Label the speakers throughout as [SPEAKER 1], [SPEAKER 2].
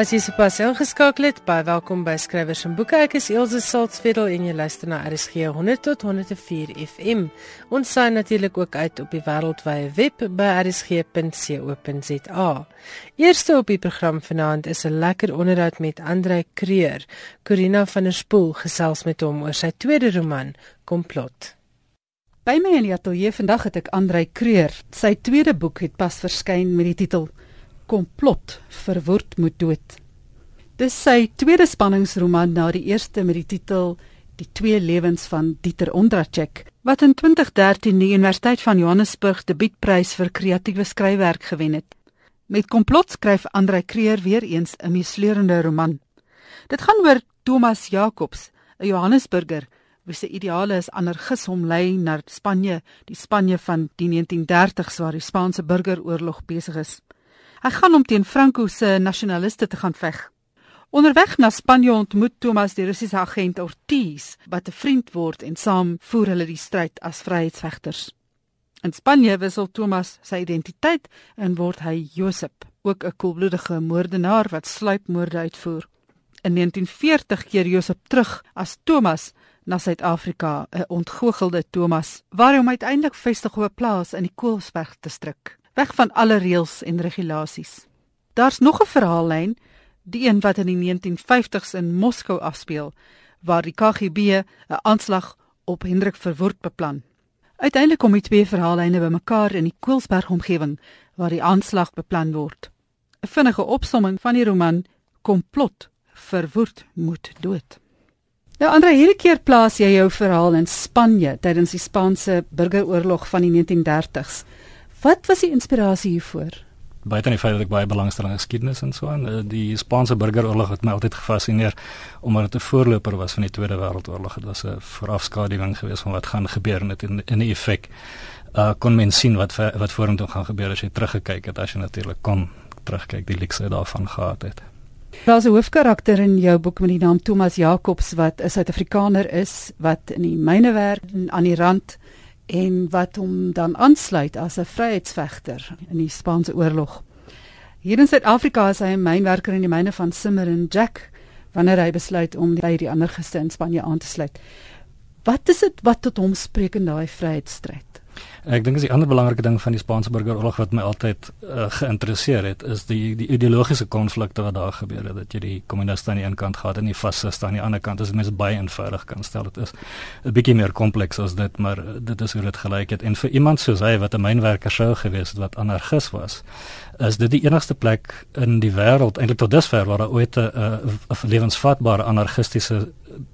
[SPEAKER 1] As jy sopas ingeskakel het, baie welkom by Skrywers en Boeke. Ek is Elsje Saltzfeld en jy luister na RSG 100 tot 104 FM. Ons saai natuurlik ook uit op die wêreldwye web by rsg.co.za. Eerste op die program vanaand is 'n lekker onderhoud met Andrei Kreur. Corina van der Spool gesels met hom oor sy tweede roman, Komplot.
[SPEAKER 2] By my in die ateljee vandag het ek Andrei Kreur. Sy tweede boek het pas verskyn met die titel komplot verwoord moet dood. Dis sy tweede spanningsroman na die eerste met die titel Die twee lewens van Dieter Ondracek wat in 2013 die Universiteit van Johannesburg debuutprys vir kreatiewe skryfwerk gewen het. Met komplot skryf Andrei Kreer weer eens 'n meesleurende roman. Dit gaan oor Thomas Jacobs, 'n Johannesburger wie se ideale is anarchis hom lei na Spanje, die Spanje van die 1930s waar die Spaanse burgeroorlog besig is. Hy gaan om teen Franco se nasionaliste te gaan veg. Onderweg na Spanje ontmoet Thomas die Russiese agent Ortiz wat 'n vriend word en saam voer hulle die stryd as vryheidsvegters. In Spanje wissel Thomas sy identiteit en word hy Josep, ook 'n koelbloedige moordenaar wat sluipmoorde uitvoer. In 1940 keer Josep terug as Thomas na Suid-Afrika, 'n ontgoochelde Thomas, waar hy uiteindelik vestig op 'n plaas in die Koelsberg distrik weg van alle reëls en regulasies. Daar's nog 'n verhaallyn, die een wat in die 1950s in Moskou afspeel, waar die KGB 'n aanslag op Hendrik Verwoerd beplan. Uiteindelik kom die twee verhaallyne bymekaar in die Koelsberg omgewing waar die aanslag beplan word. 'n Vinnige opsomming van die roman Komplot Verwoerd moet dood. Nou Andre, hierdie keer plaas jy jou verhaal in Spanje tydens die Spaanse burgeroorlog van die 1930s. Wat was die inspirasie hiervoor?
[SPEAKER 3] Buiten die feit dat ek baie belangstel in geskiedenis en so aan, eh, die Spaanse burgeroorlog het my altyd gefassineer omdat dit 'n voorloper was van die Tweede Wêreldoorlog. Dit was 'n voorafskaduwing geweest van wat gaan gebeur en in in die effek uh kon men sien wat wat vorentoe gaan gebeur as jy teruggekyk het as jy natuurlik kon terugkyk die lekse daarvan gehad het.
[SPEAKER 2] Daar's 'n hoofkarakter in jou boek met die naam Thomas Jacobs wat 'n Suid-Afrikaner is wat in die myne werk aan die rand en wat hom dan aansluit as 'n vryheidsvegter in die Spaanse oorlog. Hier in Suid-Afrika is hy 'n mynwerker in die myne van Simmer en Jack wanneer hy besluit om by die ander geste in Spanje aan te sluit. Wat is dit wat tot hom spreek in daai vryheidsstryd?
[SPEAKER 3] Ek dink is die ander belangrike ding van die Spaanse burgeroorlog wat my altyd uh, geïnteresseer het, is die die ideologiese konflikte wat daar gebeur het. Dat jy die kommuniste aan die een kant gehad en die fasiste aan die ander kant. Dit is mense baie eenvoudig kan stel. Dit is 'n bietjie meer kompleks as dit, maar dit is hoe dit gelyk het. En vir iemand soos hy wat 'n mynwerker sou gewees het wat anarchis was, is dit die enigste plek in die wêreld eintlik tot dusver waar daar ooit 'n lewensvatbare anarchistiese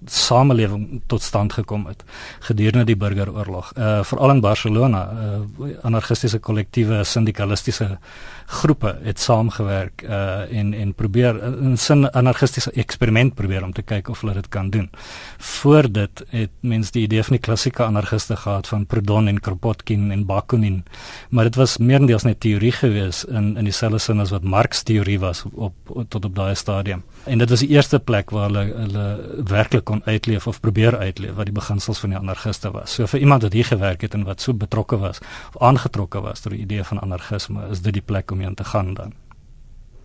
[SPEAKER 3] samelewing tot stand gekom het gedurende die burgeroorlog. Uh veral in Barcelona, uh anarchistiese kollektiewe sindikalistiese groepe het saamgewerk uh en en probeer in sin anarchistiese eksperiment probeer om te kyk of hulle dit kan doen. Voor dit het mense die idee van die klassieke anarchiste gehad van Proudhon en Kropotkin en Bakunin, maar dit was meerendeels net teorie gewees in in dieselfde sin as wat Marx teorie was op, op tot op daai stadium. En dit was die eerste plek waar hulle hulle werklik kon uitleef of probeer uitleef wat die beginsels van die anarchiste was. So vir iemand wat hier gewerk het en wat so betrokke was of aangetrokke was tot die idee van anarchisme, is dit die plek om heen te gaan dan.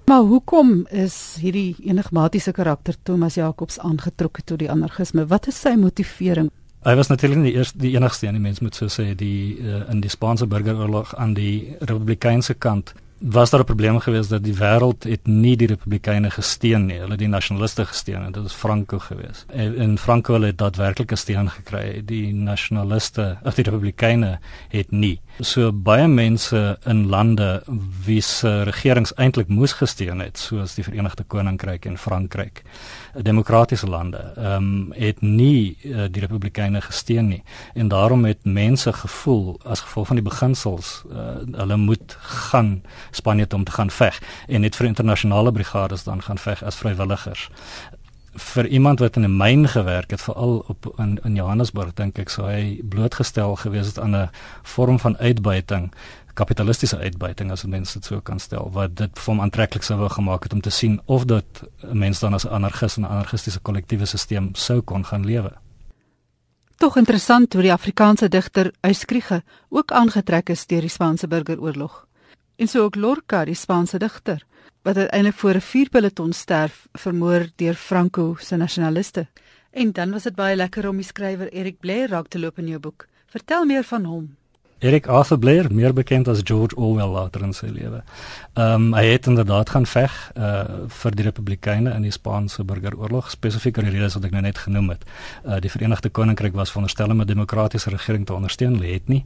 [SPEAKER 2] Maar hoekom is hierdie enigmatiese karakter Thomas Jacobs aangetrokke tot die anarchisme? Wat is sy motivering?
[SPEAKER 3] Hy was natuurlik die eerste die enigste en die mens moet so sê die uh, in die Spaanse burgeroorlog aan die republikeinse kant was daar 'n probleem gewees dat die wêreld het nie die republikeine gesteun nie. Hulle het die nasionaliste gesteun en dit was Franco gewees. En, en Franco het daadwerklike steun gekry. Die nasionaliste, of die republikeine het nie. So baie mense in lande wie se regerings eintlik moes gesteun het, soos die Verenigde Koninkryk en Frankryk, demokratiese lande, ehm um, het nie uh, die republikeine gesteun nie. En daarom het mense gevoel as gevolg van die beginsels, uh, hulle moet gaan Spanje toe om te gaan veg en net vir internasionale brigades dan gaan veg as vrywilligers vir iemand wat in 'n myn gewerk het veral op in, in Johannesburg dink ek sou hy blootgestel gewees het aan 'n vorm van uitbuiting kapitalistiese uitbuiting as mense dit so kan stel wat dit vir hom aantreklik sou gemaak het om te sien of dit mense dan as anarchis en anarchistiese kollektiewe stelsel sou kon gaan lewe.
[SPEAKER 2] Tog interessant hoe die Afrikaanse digter Uyskriege ook aangetrek is deur die Spaanse burgeroorlog en so ook Lorca, die Spaanse digter. wat uiteindelik voor 'n vuurpeloton sterf, vermoor deur Franco se nasionaliste. En dan was dit baie lekker om die skrywer Eric Blair raak te loop in jou boek. Vertel meer van hom.
[SPEAKER 3] Eric Arthur Blair, meer bekend as George Orwell later in sy lewe. Ehm um, hy het inderdaad gaan veg uh vir die Republikeine in die Spaanse Burgeroorlog, spesifiek oor die redes wat ek nou net genoem het. Uh die Verenigde Koninkryk was veronderstel om 'n demokratiese regering te ondersteun, hulle het nie.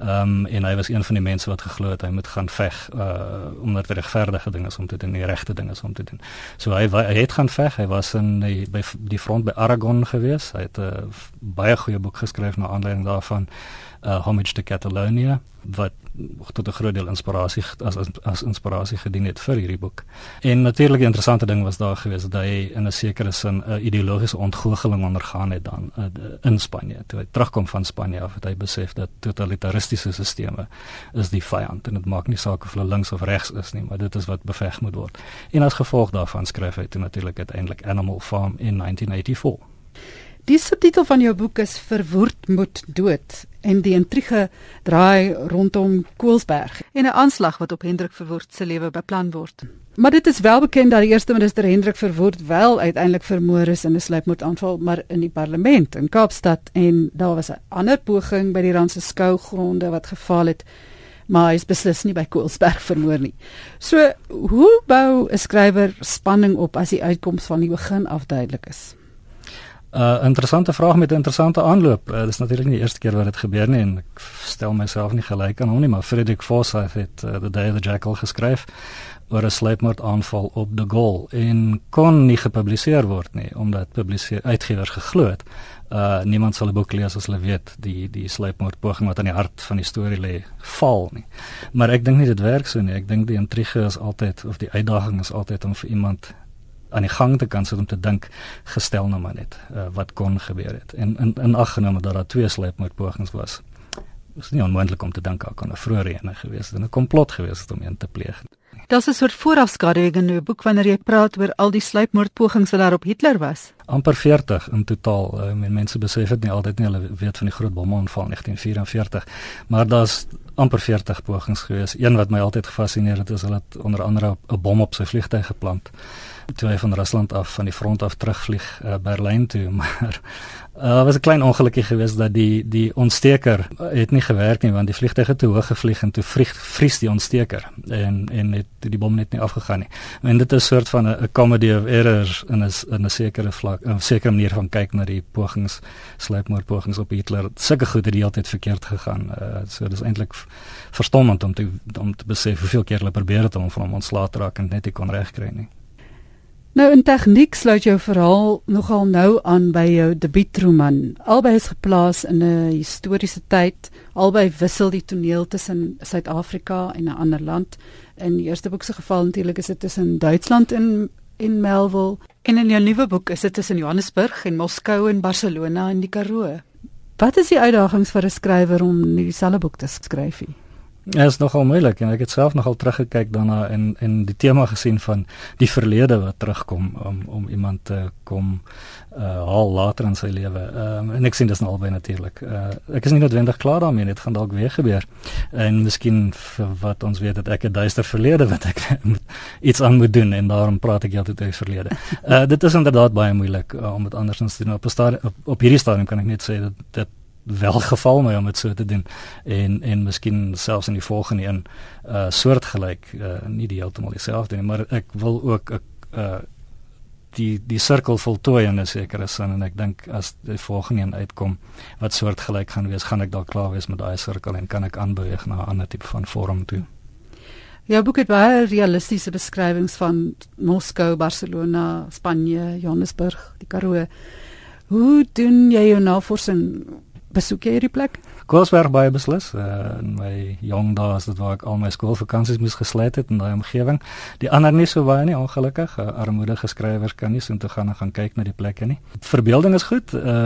[SPEAKER 3] Ehm um, en hy was een van die mense wat geglo het hy moet gaan veg uh omdat dit regverdige ding is om te doen, die regte ding is om te doen. So hy hy het gaan veg, hy was in die by die front by Aragon gewees. Hy het 'n uh, baie goeie boek geskryf na aanleiding daarvan uh, Homage to Catalonia wat tot 'n groot deel inspirasie as, as as inspirasie gedien het vir hierdie boek. En natuurlik 'n interessante ding was daar gewees dat hy in 'n sekere sin 'n ideologiese ontgoocheling ondergaan het dan uh, in Spanje. Toe hy terugkom van Spanje af het hy besef dat totalitaristiese stelsels is die vyand en dit maak nie saak of hulle links of regs is nie, maar dit is wat beveg moet word. En as gevolg daarvan skryf hy toe natuurlik uiteindelik Animal Farm in 1984.
[SPEAKER 2] Die subtitel van jou boek is Verwoerd moet dood en die intrige draai rondom Koelsberg en 'n aanslag wat op Hendrik Verwoerd se lewe beplan word. Maar dit is wel bekend dat die eerste minister Hendrik Verwoerd wel uiteindelik vermoor is in 'n sluipmoordaanval maar in die parlement in Kaapstad en daar was 'n ander poging by die Randse skougronde wat gefaal het maar hy is beslis nie by Koelsberg vermoor nie. So, hoe bou 'n skrywer spanning op as die uitkoms van die begin afduidelik is?
[SPEAKER 3] Uh interessante vraag met 'n interessante aanloop. Uh, dit is natuurlik nie die eerste keer wat dit gebeur nie en ek stel myself nie gelyk aan hom nie, maar Frederick Forsyth het uh, The Day of the Jackal geskryf oor 'n sluipmoordaanval op De Gaulle en kon nie gepubliseer word nie omdat publiseer uitgewers geglo het. Uh niemand sal 'n boek lees as hulle weet die die sluipmoordpoging wat aan die hart van die storie lê val nie. Maar ek dink nie dit werk so nie. Ek dink die intrige is altyd of die uitdaging is altyd om vir iemand aan die gang te kan sit om te dink gestel nou maar net uh, wat kon gebeur het en in in ag geneem dat daar twee sluipmoordpogings was is nie onmoontlik om te dink daar kon 'n vroeë ene gewees het en 'n komplot gewees het om een te pleeg.
[SPEAKER 2] Dit is 'n soort voorafskaduwing in 'n boek wanneer jy praat oor al die sluipmoordpogings wat daar op Hitler was.
[SPEAKER 3] amper 40 in totaal. Uh, mense besef dit nie altyd nie. Hulle weet van die groot bomaanval 1944, maar daar's amper 40 pogings gewees. Een wat my altyd gefassineer het is hulle het onder andere 'n bom op sy vliegtuig geplant toe hy van Rusland af van die front af terugvlieg uh, Berlyn toe maar uh, was 'n klein ongelukkie geweest dat die die ontsteker het nie gewerk nie want die vliegtuig het te hoog gevlieg en toe vries vries die ontsteker en en het die bom net nie afgegaan nie. En dit is 'n soort van 'n comedy of errors in 'n in 'n sekere vlak 'n sekere manier van kyk na die pogings sluipmoordpogings op Hitler. Sulke goed het die hele tyd verkeerd gegaan. Uh, so dis eintlik verstommend om te om te besef hoeveel keer hulle probeer het om van hom ontslae te raak en net nie kon regkry nie.
[SPEAKER 2] Nou in tegniek sluit jou verhaal nogal nou aan by jou debuutroman. Albei is geplaas in 'n historiese tyd. Albei wissel die toneel tussen Suid-Afrika en 'n ander land. In die eerste boek se geval natuurlik is dit tussen Duitsland en en Melville. En in jou nuwe boek is dit tussen Johannesburg en Moskou en Barcelona en die Karoo. Wat is die uitdagings vir 'n skrywer om dieselfde boek te skryf? Nie?
[SPEAKER 3] Ja, is nogal moeilik en ek het self nogal teruggekyk daarna en en die tema gesien van die verlede wat terugkom om om iemand te kom uh haal later in sy lewe. Ehm um, en ek sien dit nou albei natuurlik. Uh ek is nie noodwendig klaar daarmee nie, dit gaan dalk weer gebeur. En miskien wat ons weet dat ek 'n duister verlede wat ek iets aan moet doen en daarom praat ek altyd oor die verlede. Uh dit is inderdaad baie moeilik uh, om dit andersins te doen. Op 'n op, op hierdie stadium kan ek net sê dat dit wel geval my om dit so te doen en en miskien selfs in die volgende een uh soortgelyk uh nie die heeltemal dieselfde nie maar ek wil ook 'n uh die die sirkel voltooi in 'n sekere sin en ek dink as die volgende een uitkom wat soortgelyk gaan wees gaan ek dalk klaar wees met daai sirkel en kan ek aanbeweeg na 'n ander tipe van vorm toe.
[SPEAKER 2] Ja, boek het baie realistiese beskrywings van Moskou, Barcelona, Spanje, Johannesburg, die Karoo. Hoe doen jy jou navorsing besoek jy hierdie plek?
[SPEAKER 3] Koelsberg baie beslis. Uh, in my jong dae was dit waar ek al my skoolvakansies moes gesluit het in daai omgewing. Die ander nie so baie nie, ongelukkig. Uh, armoedige skrywers kan nie so intoe gaan en gaan kyk na die plekke nie. Verbeelding is goed uh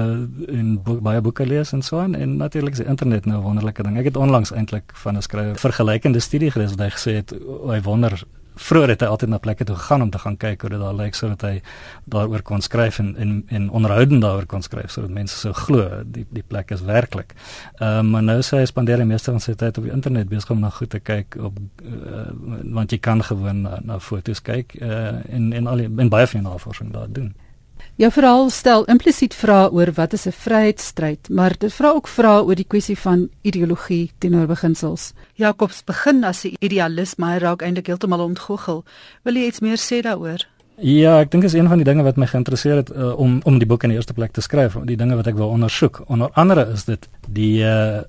[SPEAKER 3] en bo baie boeke lees en so aan en natuurlik is die internet nou 'n wonderlike ding. Ek het onlangs eintlik van 'n skrywer vergelykende studie gelees wat hy gesê het hy wonder vroeër het hy altyd na plekke toe gegaan om te gaan kyk hoe dit daar lyk sodat hy daaroor kon skryf en en en onderhoudend daaroor kon skryf sodat mense sou glo die die plek is werklik. Ehm um, maar nou sê hy spandeer die meeste van sy tyd op die internet besig om na goed te kyk op uh, want jy kan gewoon na, na foto's kyk uh, en en al en baie van die navorsing daar doen.
[SPEAKER 2] Jou verhaal stel implisiet vrae oor wat is 'n vryheidsstryd, maar dit vra ook vrae oor die kwessie van ideologie teenoor beginsels. Jacobs begin as 'n idealis, maar hy raak eintlik heeltemal ontgoochel. Wil jy iets meer sê daaroor?
[SPEAKER 3] Ja, ek dink is een van die dinge wat my geïnteresseer het uh, om om die boek in die eerste plek te skryf, die dinge wat ek wil ondersoek. Onder andere is dit die uh,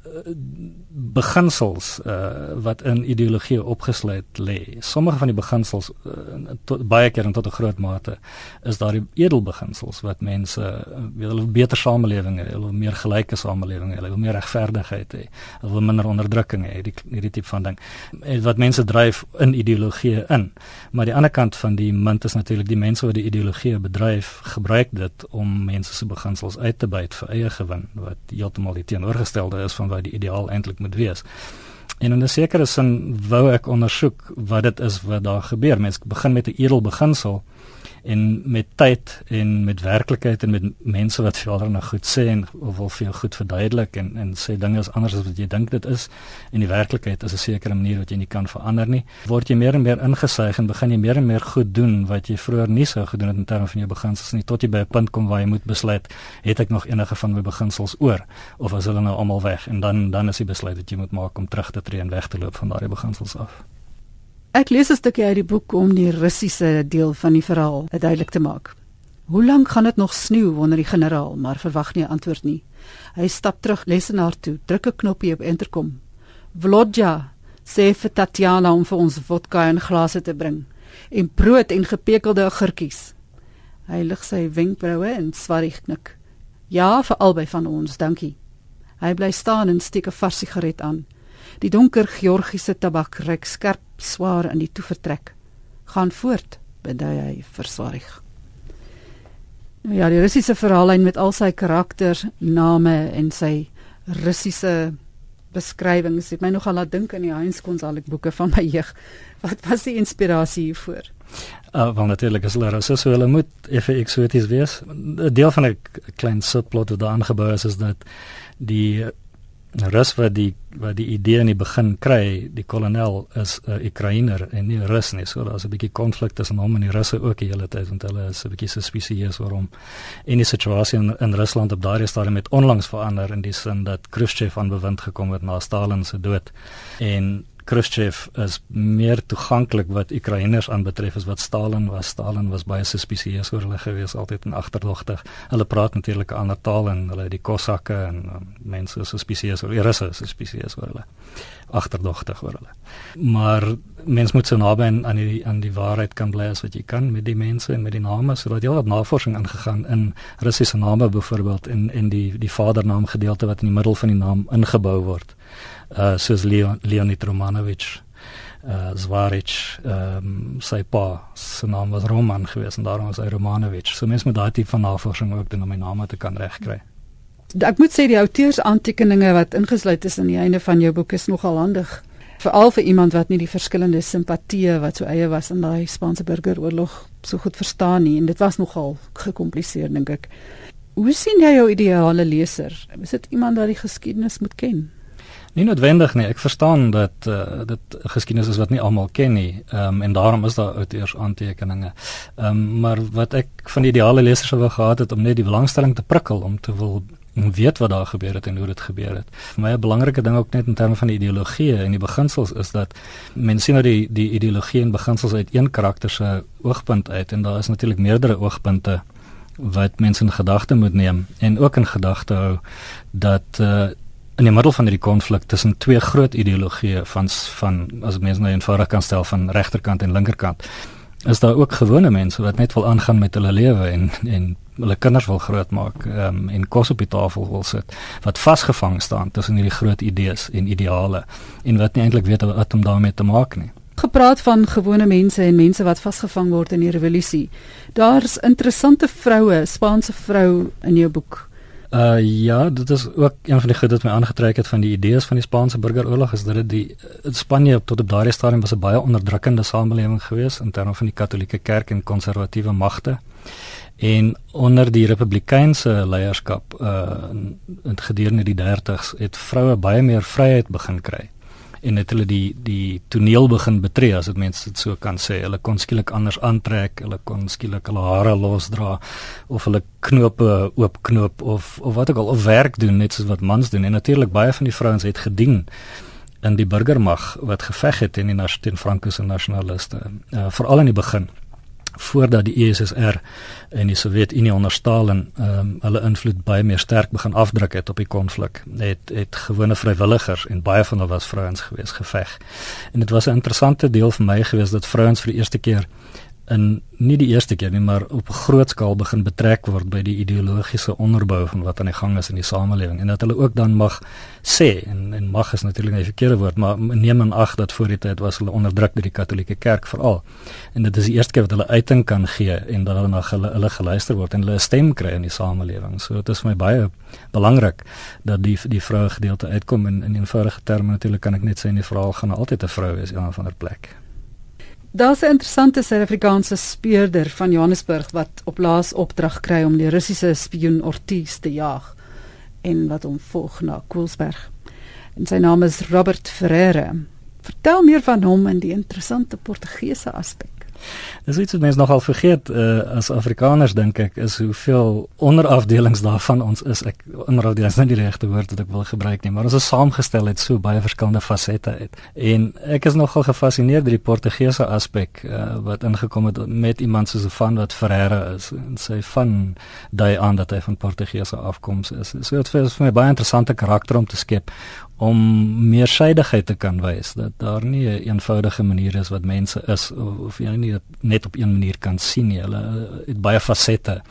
[SPEAKER 3] beginsels uh, wat in ideologie opgesluit lê. Sommige van die beginsels uh, tot, baie keer en tot 'n groot mate is daar die edelbeginsels wat mense uh, wil 'n beter samelewing hê, hulle wil meer gelyke samelewing hê, hulle wil meer regverdigheid hê, hulle wil minder onderdrukking hê, die hierdie tipe van ding. Wat mense dryf in ideologie in. Maar die ander kant van die munt is natuurlik natuurlik die mense wat die ideologie bedryf gebruik dit om mense se beginsels uit te byt vir eie gewin wat heeltemal die teenoorgestelde is van wat die ideaal eintlik moet wees. En in 'n sekere sin wou ek ondersoek wat dit is wat daar gebeur. Mense begin met 'n edel beginsel en met tyd en met werklikheid en met mense wat vir hulle goed sê en of wil vir jou goed verduidelik en en sê dinge is anders as wat jy dink dit is en die werklikheid is 'n sekere manier wat jy nie kan verander nie word jy meer en meer ingesuig en begin jy meer en meer goed doen wat jy vroeër nie sou gedoen het in terme van jou beginsels nie tot jy by 'n punt kom waar jy moet besluit het ek nog enige van my beginsels oor of is hulle nou almal weg? En dan dan is die besluit wat jy moet maak om terug te tree en weg te loop van daardie beginsels af
[SPEAKER 2] Ek lees 'n stukkie uit die boek om die Russiese deel van die verhaal duidelik te maak. Hoe lank gaan dit nog sneeu wonder die generaal, maar verwag nie 'n antwoord nie. Hy stap terug lesenaar toe, druk 'n knoppie op interkom. Vlodja sê vir Tatiana om vir ons vodka in glase te bring en brood en gepekelde agurkies. Hy lig sy wenkbroue en swarig knik. Ja, vir albei van ons, dankie. Hy bly staan en steek 'n vars sigaret aan. Die donker Georgiese tabak reuk skerp swaar in die toevertrek. Gaan voort, bedui hy verswaarig. Nou ja, die Russiese verhaallyn met al sy karakters, name en sy Russiese beskrywings het my nogal laat dink aan die Heinz Konsalik boeke van my jeug. Wat was die inspirasie hiervoor?
[SPEAKER 3] Uh, wel natuurlik is hulle so so hulle moet effe eksoties wees. 'n Deel van 'n klein subplot wat daar aangebou is is dat die Rus wat die wat die idee in die begin kry, die kolonel is 'n uh, Oekraïner en nie Rus nie. So daar's 'n bietjie konflik tussen hom en die Russe ook die hele tyd want hulle is 'n bietjie suspisieus oor hom. En die situasie in, in Rusland op daardie stadium het onlangs verander in die sin dat Khrushchev aan bewind gekom het na Stalin se dood. En Khrushchev is meer toeganklik wat Oekraïners aanbetref as wat Stalin was. Stalin was baie suspisieus oor hulle gewees, altyd en agterdogtig. Hulle praat natuurlik 'n ander taal en hulle die Kosakke en um, mense is suspisieus oor Russe, suspisieus oor hulle. Agterdogtig oor hulle. Maar mens moet so naby aan aan die aan die waarheid kan bly as wat jy kan met die mense en met die name sodat jy al wat navorsing ingegaan in Russiese name byvoorbeeld en en die die vadernaam gedeelte wat in die middel van die naam ingebou word uh soos Leon, Leonid Romanovich uh Zwarich um sy pa se naam was Roman geweest en daarom was hy Romanovich so mens moet daai tipe van navorsing ook doen om my naam te kan regkry.
[SPEAKER 2] Ek moet sê die outeurs aantekeninge wat ingesluit is in die einde van jou boek is nogal handig. Veral vir iemand wat nie die verskillende simpatieë wat so eie was in daai Spaanse burgeroorlog so goed verstaan nie. En dit was nogal gekompliseer dink ek. Hoe sien jy jou ideale leser? Is dit iemand wat die geskiedenis moet ken
[SPEAKER 3] Nie noodwendig nie. Ek verstaan dat uh, dit geskiedenis is wat nie almal ken nie. Ehm um, en daarom is daar outeurs aantekeninge. Ehm um, maar wat ek van die ideale leser sou wou gehad het om net die belangstelling te prikkel om te wil weet wat daar gebeur het en hoe dit gebeur het. Vir my 'n belangrike ding ook net in terme van die ideologie en die beginsels is dat mense sien nou die die ideologie en beginsels uit een karakter se oogpunt uit en daar is natuurlik meerdere oogpunte wat mense in gedagte moet neem en ook in gedagte hou dat uh, in die middel van hierdie konflik tussen twee groot ideologieë van van as mense nou eenvoudig kan stel van regterkant en linkerkant is daar ook gewone mense wat net wil aangaan met hulle lewe en en hulle kinders wil grootmaak um, en kos op die tafel wil sit wat vasgevang staan tussen hierdie groot idees en ideale en wat nie eintlik weet wat om daarmee te maak nie.
[SPEAKER 2] Gepraat van gewone mense en mense wat vasgevang word in die revolusie daar's interessante vroue Spaanse vrou in jou boek
[SPEAKER 3] Uh ja, dit is ook een van die goed wat my aangetrek het van die idees van die Spaanse burgeroorlog is dat dit die Spanje tot op daardie stadium was 'n baie onderdrukkende samelewing geweest in terme van die Katolieke Kerk en konservatiewe magte. En onder die Republikeinse leierskap uh in gedurende die 30's het vroue baie meer vryheid begin kry en het hulle die die toneel begin betree as dit mense dit so kan sê. Hulle kon skielik anders aantrek, hulle kon skielik hulle hare losdra of hulle knope oopknoop of of wat ook al of werk doen net soos wat mans doen. En natuurlik baie van die vrouens het gedien in die burgermag wat geveg het teen die nasionale Frankose nasionaliste, uh, veral in die begin voordat die ESSR en die Sowjetunie onder Stalin ehm um, hulle invloed baie meer sterk begin afdruk het op die konflik het het gewone vrywilligers en baie van hulle was vrouens gewees geveg. En dit was 'n interessante deel vir my gewees dat vrouens vir die eerste keer in nie die eerste keer nie, maar op 'n groot skaal begin betrek word by die ideologiese onderbou van wat aan die gang is in die samelewing en dat hulle ook dan mag sê en en mag is natuurlik 'n verkeerde woord, maar neem in ag dat voor die tyd was hulle onderdruk deur die Katolieke Kerk veral. En dit is die eerste keer wat hulle uiting kan gee en dat hulle na hulle, hulle geluister word en hulle 'n stem kry in die samelewing. So dit is vir my baie belangrik dat die die vroue gedeelte uitkom en in eenvoudige terme natuurlik kan ek net sê in die verhaal gaan altyd 'n vrou wees in 'n ander plek.
[SPEAKER 2] Daar's 'n interessante Suid-Afrikaanse speurder van Johannesburg wat op laas opdrag kry om die Russiese spioen Ortiz te jag en wat hom volg na Koelsberg. En sy naam is Robert Ferreira. Vertel meer van hom en die interessante Portugese aspek.
[SPEAKER 3] Dis iets wat mense nogal vergeet uh, as Afrikaners dink ek is hoeveel onderafdelings daarvan ons is. Ek onderafdelings is nie die regte woord wat ek wil gebruik nie, maar ons is saamgestel uit so baie verskillende fasette uit. En ek is nogal gefassineerd deur die Portugese aspek uh, wat ingekom het met iemand soos van wat Ferreira is en sy van daai aan dat hy van Portugese afkoms is. So dit is vir my baie interessante karakter om te skep om meer suiwigheid te kan wys dat daar nie 'n een eenvoudige manier is wat mense is of, of jy nie net op een manier kan sien nie. Hulle het baie fasette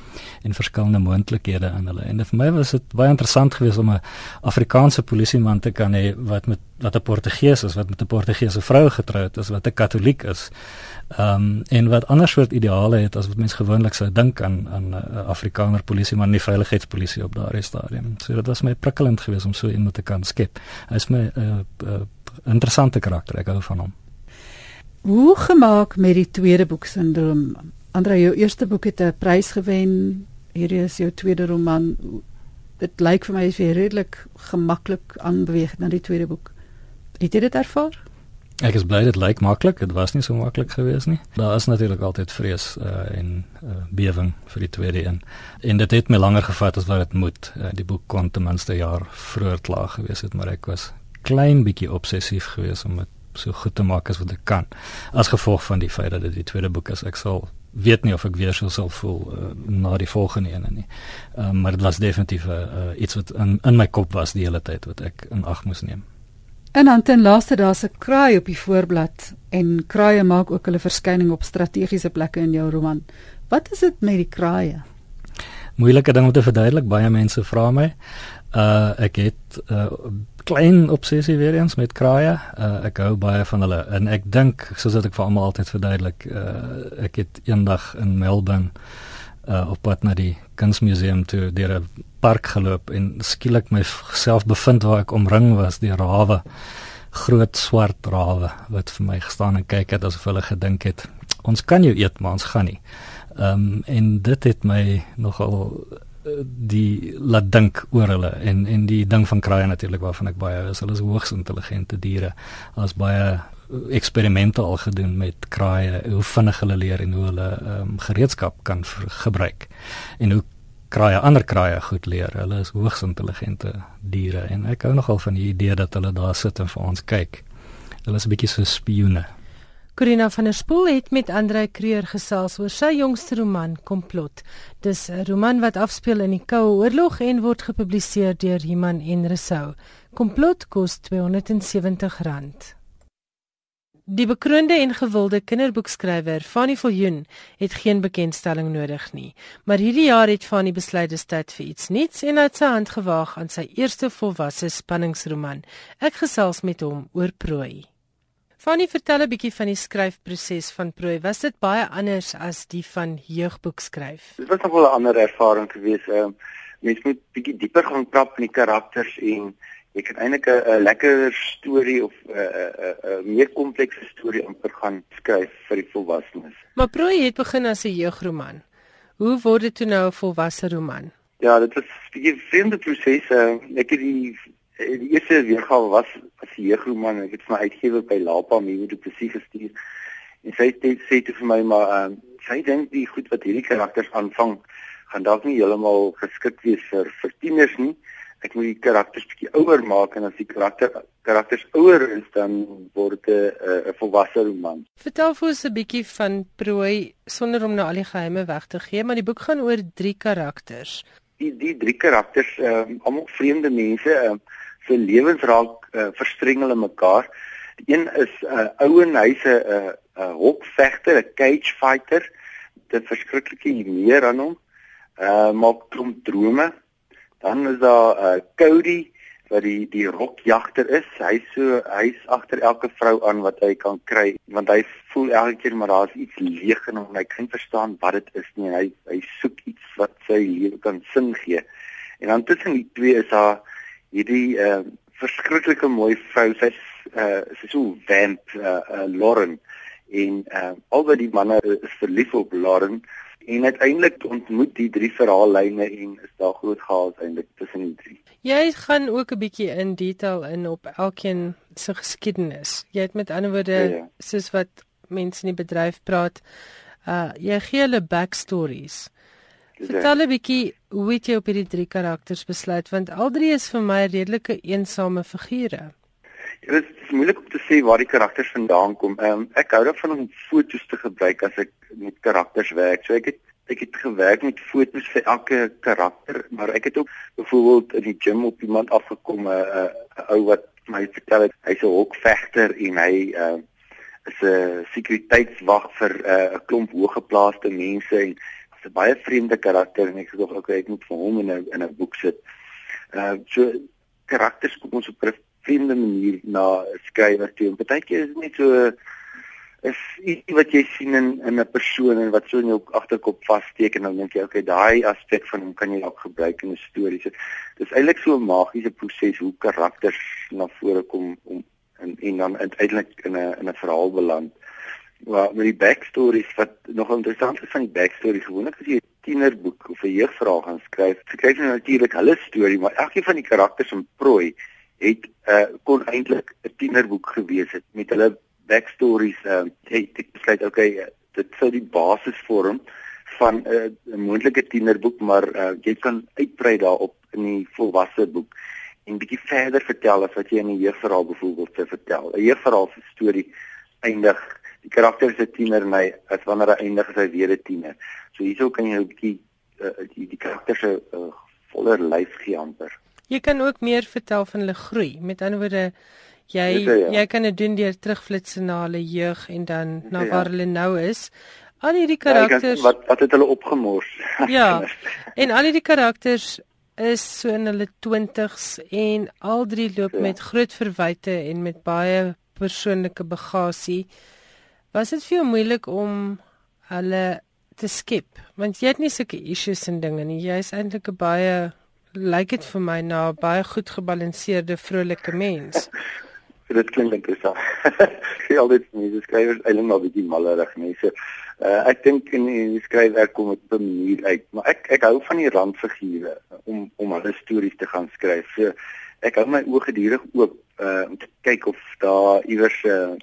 [SPEAKER 3] en verskillende moontlikhede in hulle. En vir my was dit baie interessant geweest om 'n Afrikaanse polisieman te kan hê wat met wat 'n Portugees is, wat met 'n Portugese vrou getroud is, wat 'n Katoliek is. Ehm um, en wat ander soort ideale het as wat mense gewoonlik sou dink aan aan 'n uh, Afrikaner polisie maar nie veiligheidspolisie op daardie stadium. So dit was my prikkelend geweest om so iemand te kan skep. Is my 'n uh, uh, interessante karakter, ek hou van hom.
[SPEAKER 2] Hoe gemaak met die tweede boek sindroom? Andre, jou eerste boek het 'n prys gewen. Hierdie is jou tweede roman. Dit lyk vir my as jy redelik gemaklik aanbeweeg na die tweede boek. Het jy dit ervaar?
[SPEAKER 3] Ek is bly dit lyk maklik. Dit was nie so maklik geweest nie. Daar is natuurlik altyd vrees uh, en uh, bewering vir die tweede een. En dit het my langer gevat as wat dit moet. Uh, die boek kon ten minste 'n jaar vroeër klaar gewees het, maar ek was klein bietjie obsessief geweest om dit so goed te maak as wat ek kan. As gevolg van die feit dat dit die tweede boek is, ek sal weet nie of ek weer so sal voel uh, na die volgende een nie. Um, maar dit was definitief uh, iets wat in in my kop was die hele tyd wat ek in ag moes neem.
[SPEAKER 2] En dan ten laaste daar's 'n kraai op die voorblad en kraaie maak ook hulle verskyning op strategiese plekke in jou roman. Wat is dit met die kraaie?
[SPEAKER 3] Moeilike ding om te verduidelik. Baie mense vra my. Uh ek het 'n uh, klein obsessie weer eens met kraaie. Uh ek hou baie van hulle en ek dink soos wat ek vir almal altyd verduidelik, uh ek het eendag in Melbourne uh op pad na die kunsmuseum toe deur 'n park geloop en skielik myself bevind waar ek omring was deur rawe groot swart rawe wat vir my gestaan en kyk het asof hulle gedink het ons kan jou eet maar ons gaan nie. Ehm um, en dit het my nogal eh, die laat dink oor hulle en en die ding van kraaie natuurlik waarvan ek baie is hulle is hoogs intelligente diere. Daar's baie eksperimente al gedoen met kraaie, hoe vinnig hulle leer en hoe hulle ehm um, gereedskap kan gebruik. En hoe kraaie ander kraaie goed leer. Hulle is hoogs intelligente diere en ek hou nogal van die idee dat hulle daar sit en vir ons kyk. Hulle is 'n bietjie so spioene.
[SPEAKER 1] Corina van der Spool het met Andrei Kreur gesels oor sy jongste roman Komplot. Dis 'n roman wat afspeel in die Koue Oorlog en word gepubliseer deur Iman en Resou. Komplot kos R270. Die bekroonde en gewilde kinderboekskrywer Fanny Viljoen het geen bekendstelling nodig nie, maar hierdie jaar het Fanny besluit dit tyd vir iets nuuts en het sy hand gewaag aan sy eerste volwasse spanningsroman. Ek gesels met hom oor Prooi. Fanny, vertel 'n bietjie van die skryfproses van Prooi. Was dit baie anders as die van jeugboekskryf?
[SPEAKER 4] Dit was nog wel 'n ander ervaring geweest. Ehm mens moet bietjie dieper gaan trap in die karakters en jy kan eintlik 'n lekker storie of 'n 'n meer komplekse storie amper gaan skryf vir die volwassenes.
[SPEAKER 1] Maar Prooi het begin as 'n jeugroman. Hoe word dit toe nou 'n volwasse roman?
[SPEAKER 4] Ja, dit was 'n bietjie vreemde proses. Ek het die die eerste weergawe was as 'n jeugroman. Ek het vir my uitgewer by Lapa Mewe dit presies gestuur. En sy het sê toe vir my maar ehm uh, sy dink die goed wat hierdie karakters aanvang gaan dalk nie heeltemal geskik wees vir vir tieners nie. Ek moet die karakters bietjie ouer maak en as die karakter karakters ouer is dan word 'n 'n volwasse roman.
[SPEAKER 1] Vertel vir ons 'n bietjie van Prooi sonder om nou al die geheime weg te gee, maar die boek gaan oor drie karakters.
[SPEAKER 4] Die die drie karakters, ehm um, almal vreemde mense, ehm um, se lewens raak uh, verstrengel in mekaar. Die een is 'n uh, ouer hy's 'n 'n 'n hokvegter, 'n cage fighter. Dit verskriklike meer aan hom uh maak klomp drome. Dan is daar uh Cody wat die die rokjagter is. Hy's so hy's agter elke vrou aan wat hy kan kry want hy voel elke keer maar daar's iets leeg in hom. Hy kan verstaan wat dit is nie. Hy hy soek iets wat sy lewe kan sin gee. En dan tussen die twee is daar hierdie uh verskriklike mooi vrou. Sy's uh sy's so vamp uh, uh Lauren en uh albei die manne is verlief op Lauren en uiteindelik ontmoet die drie verhaallyne en is daar groot chaos eintlik tussen die drie.
[SPEAKER 1] Jy gaan ook 'n bietjie in detail in op elkeen se geskiedenis. Jy het met ander woorde ja, ja. soos wat mense in die bedryf praat, uh jy gee hulle backstories. Vertel 'n bietjie hoe het jy op hierdie drie karakters besluit want al drie is vir my redelike eensame figure.
[SPEAKER 4] Dit is moeilik om te sê waar die karakters vandaan kom. Um, ek hou daarvan om foto's te gebruik as ek met karakters werk. So ek het ek het gewerk met foto's vir elke karakter, maar ek het ook byvoorbeeld in die gym op iemand afgekom 'n uh, uh, ou wat my vertel het hy's 'n hokvegter en hy uh, is 'n sekuriteitswag vir uh, 'n uh, klomp hoëgeplaaste mense en hy's 'n baie vreemde karakter en ek tog okay, ek moet vir hom in 'n in 'n boek sit. Uh so karakters kom ons op vreemde manier na skrywer toe. Partykeer is dit net so is iets wat jy sien in in 'n persoon en wat so in jou agterkop vassteek en dan dink jy okay, daai aspek van hom kan jy ook gebruik in 'n storie. So dis eintlik so 'n magiese proses hoe karakters na vore kom om en en dan uiteindelik in 'n in 'n verhaal beland. Maar met die backstories wat nog interessant is van die backstory gewoonlik as jy 'n tienerboek of 'n jeugverhaal gaan skryf, skryf jy natuurlik hulle storie, maar elkeen van die karakters in prooi het uh, kon eintlik 'n tienerboek gewees het met hulle backstories uh, het ek besluit okay dit sou die basis vorm van 'n uh, moontlike tienerboek maar uh, jy kan uitbrei daarop in die volwasse boek en bietjie verder vertel as wat jy in 'n jeugverhaal byvoorbeeld sou vertel. 'n jeugverhaal se storie eindig die karakter is 'n tiener en hy as wanneer hy eindig is hy weer 'n tiener. So hierso kan jy 'n bietjie uh, die die karakter se uh, voller lyf gee amper
[SPEAKER 1] Jy kan ook meer vertel van hulle groei. Met ander woorde, jy ja, ja. jy kan dit doen deur terugflits na hulle jeug en dan na ja. waar hulle nou is. Al hierdie karakters
[SPEAKER 4] ja, wat wat het hulle opgemors?
[SPEAKER 1] ja. En al hierdie karakters is so in hulle 20s en al drie loop ja. met groot verwyte en met baie persoonlike bagasie. Was dit vir jou moeilik om hulle te skep? Want jy het nie sulke issues en dinge nie. Jy's eintlik 'n baie lyk dit vir my na 'n baie goed gebalanseerde vrolike mens.
[SPEAKER 4] dit klink interessant. Sy al dit mense skryf eintlik maar bietjie mallerig mense. Uh, ek dink in die skryfwerk kom dit op 'n manier uit, maar ek ek hou van die randfigure om om hulle stories te gaan skryf. So ek hou my oë gedurig oop uh, om te kyk of daar iewers uh,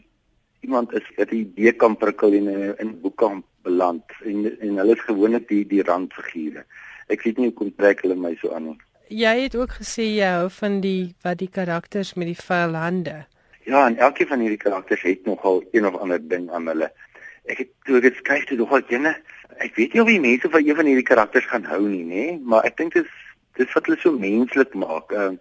[SPEAKER 4] iemand is wat 'n idee kan prikkel en in 'n boek kan beland en en hulle is gewoonlik die die randfigure ek weet nie hoe kom trek hulle my so aan nie.
[SPEAKER 1] Jy het ook gesê jy hou van die wat die karakters met die vuil hande.
[SPEAKER 4] Ja, en elkeen van hierdie karakters het nogal een of ander ding aan hulle. Ek het toe ek skryf toe nogal jene. Ek weet nie of die mense van een van hierdie karakters gaan hou nie, nê, maar ek dink dit is dit wat hulle so menslik maak. Uh,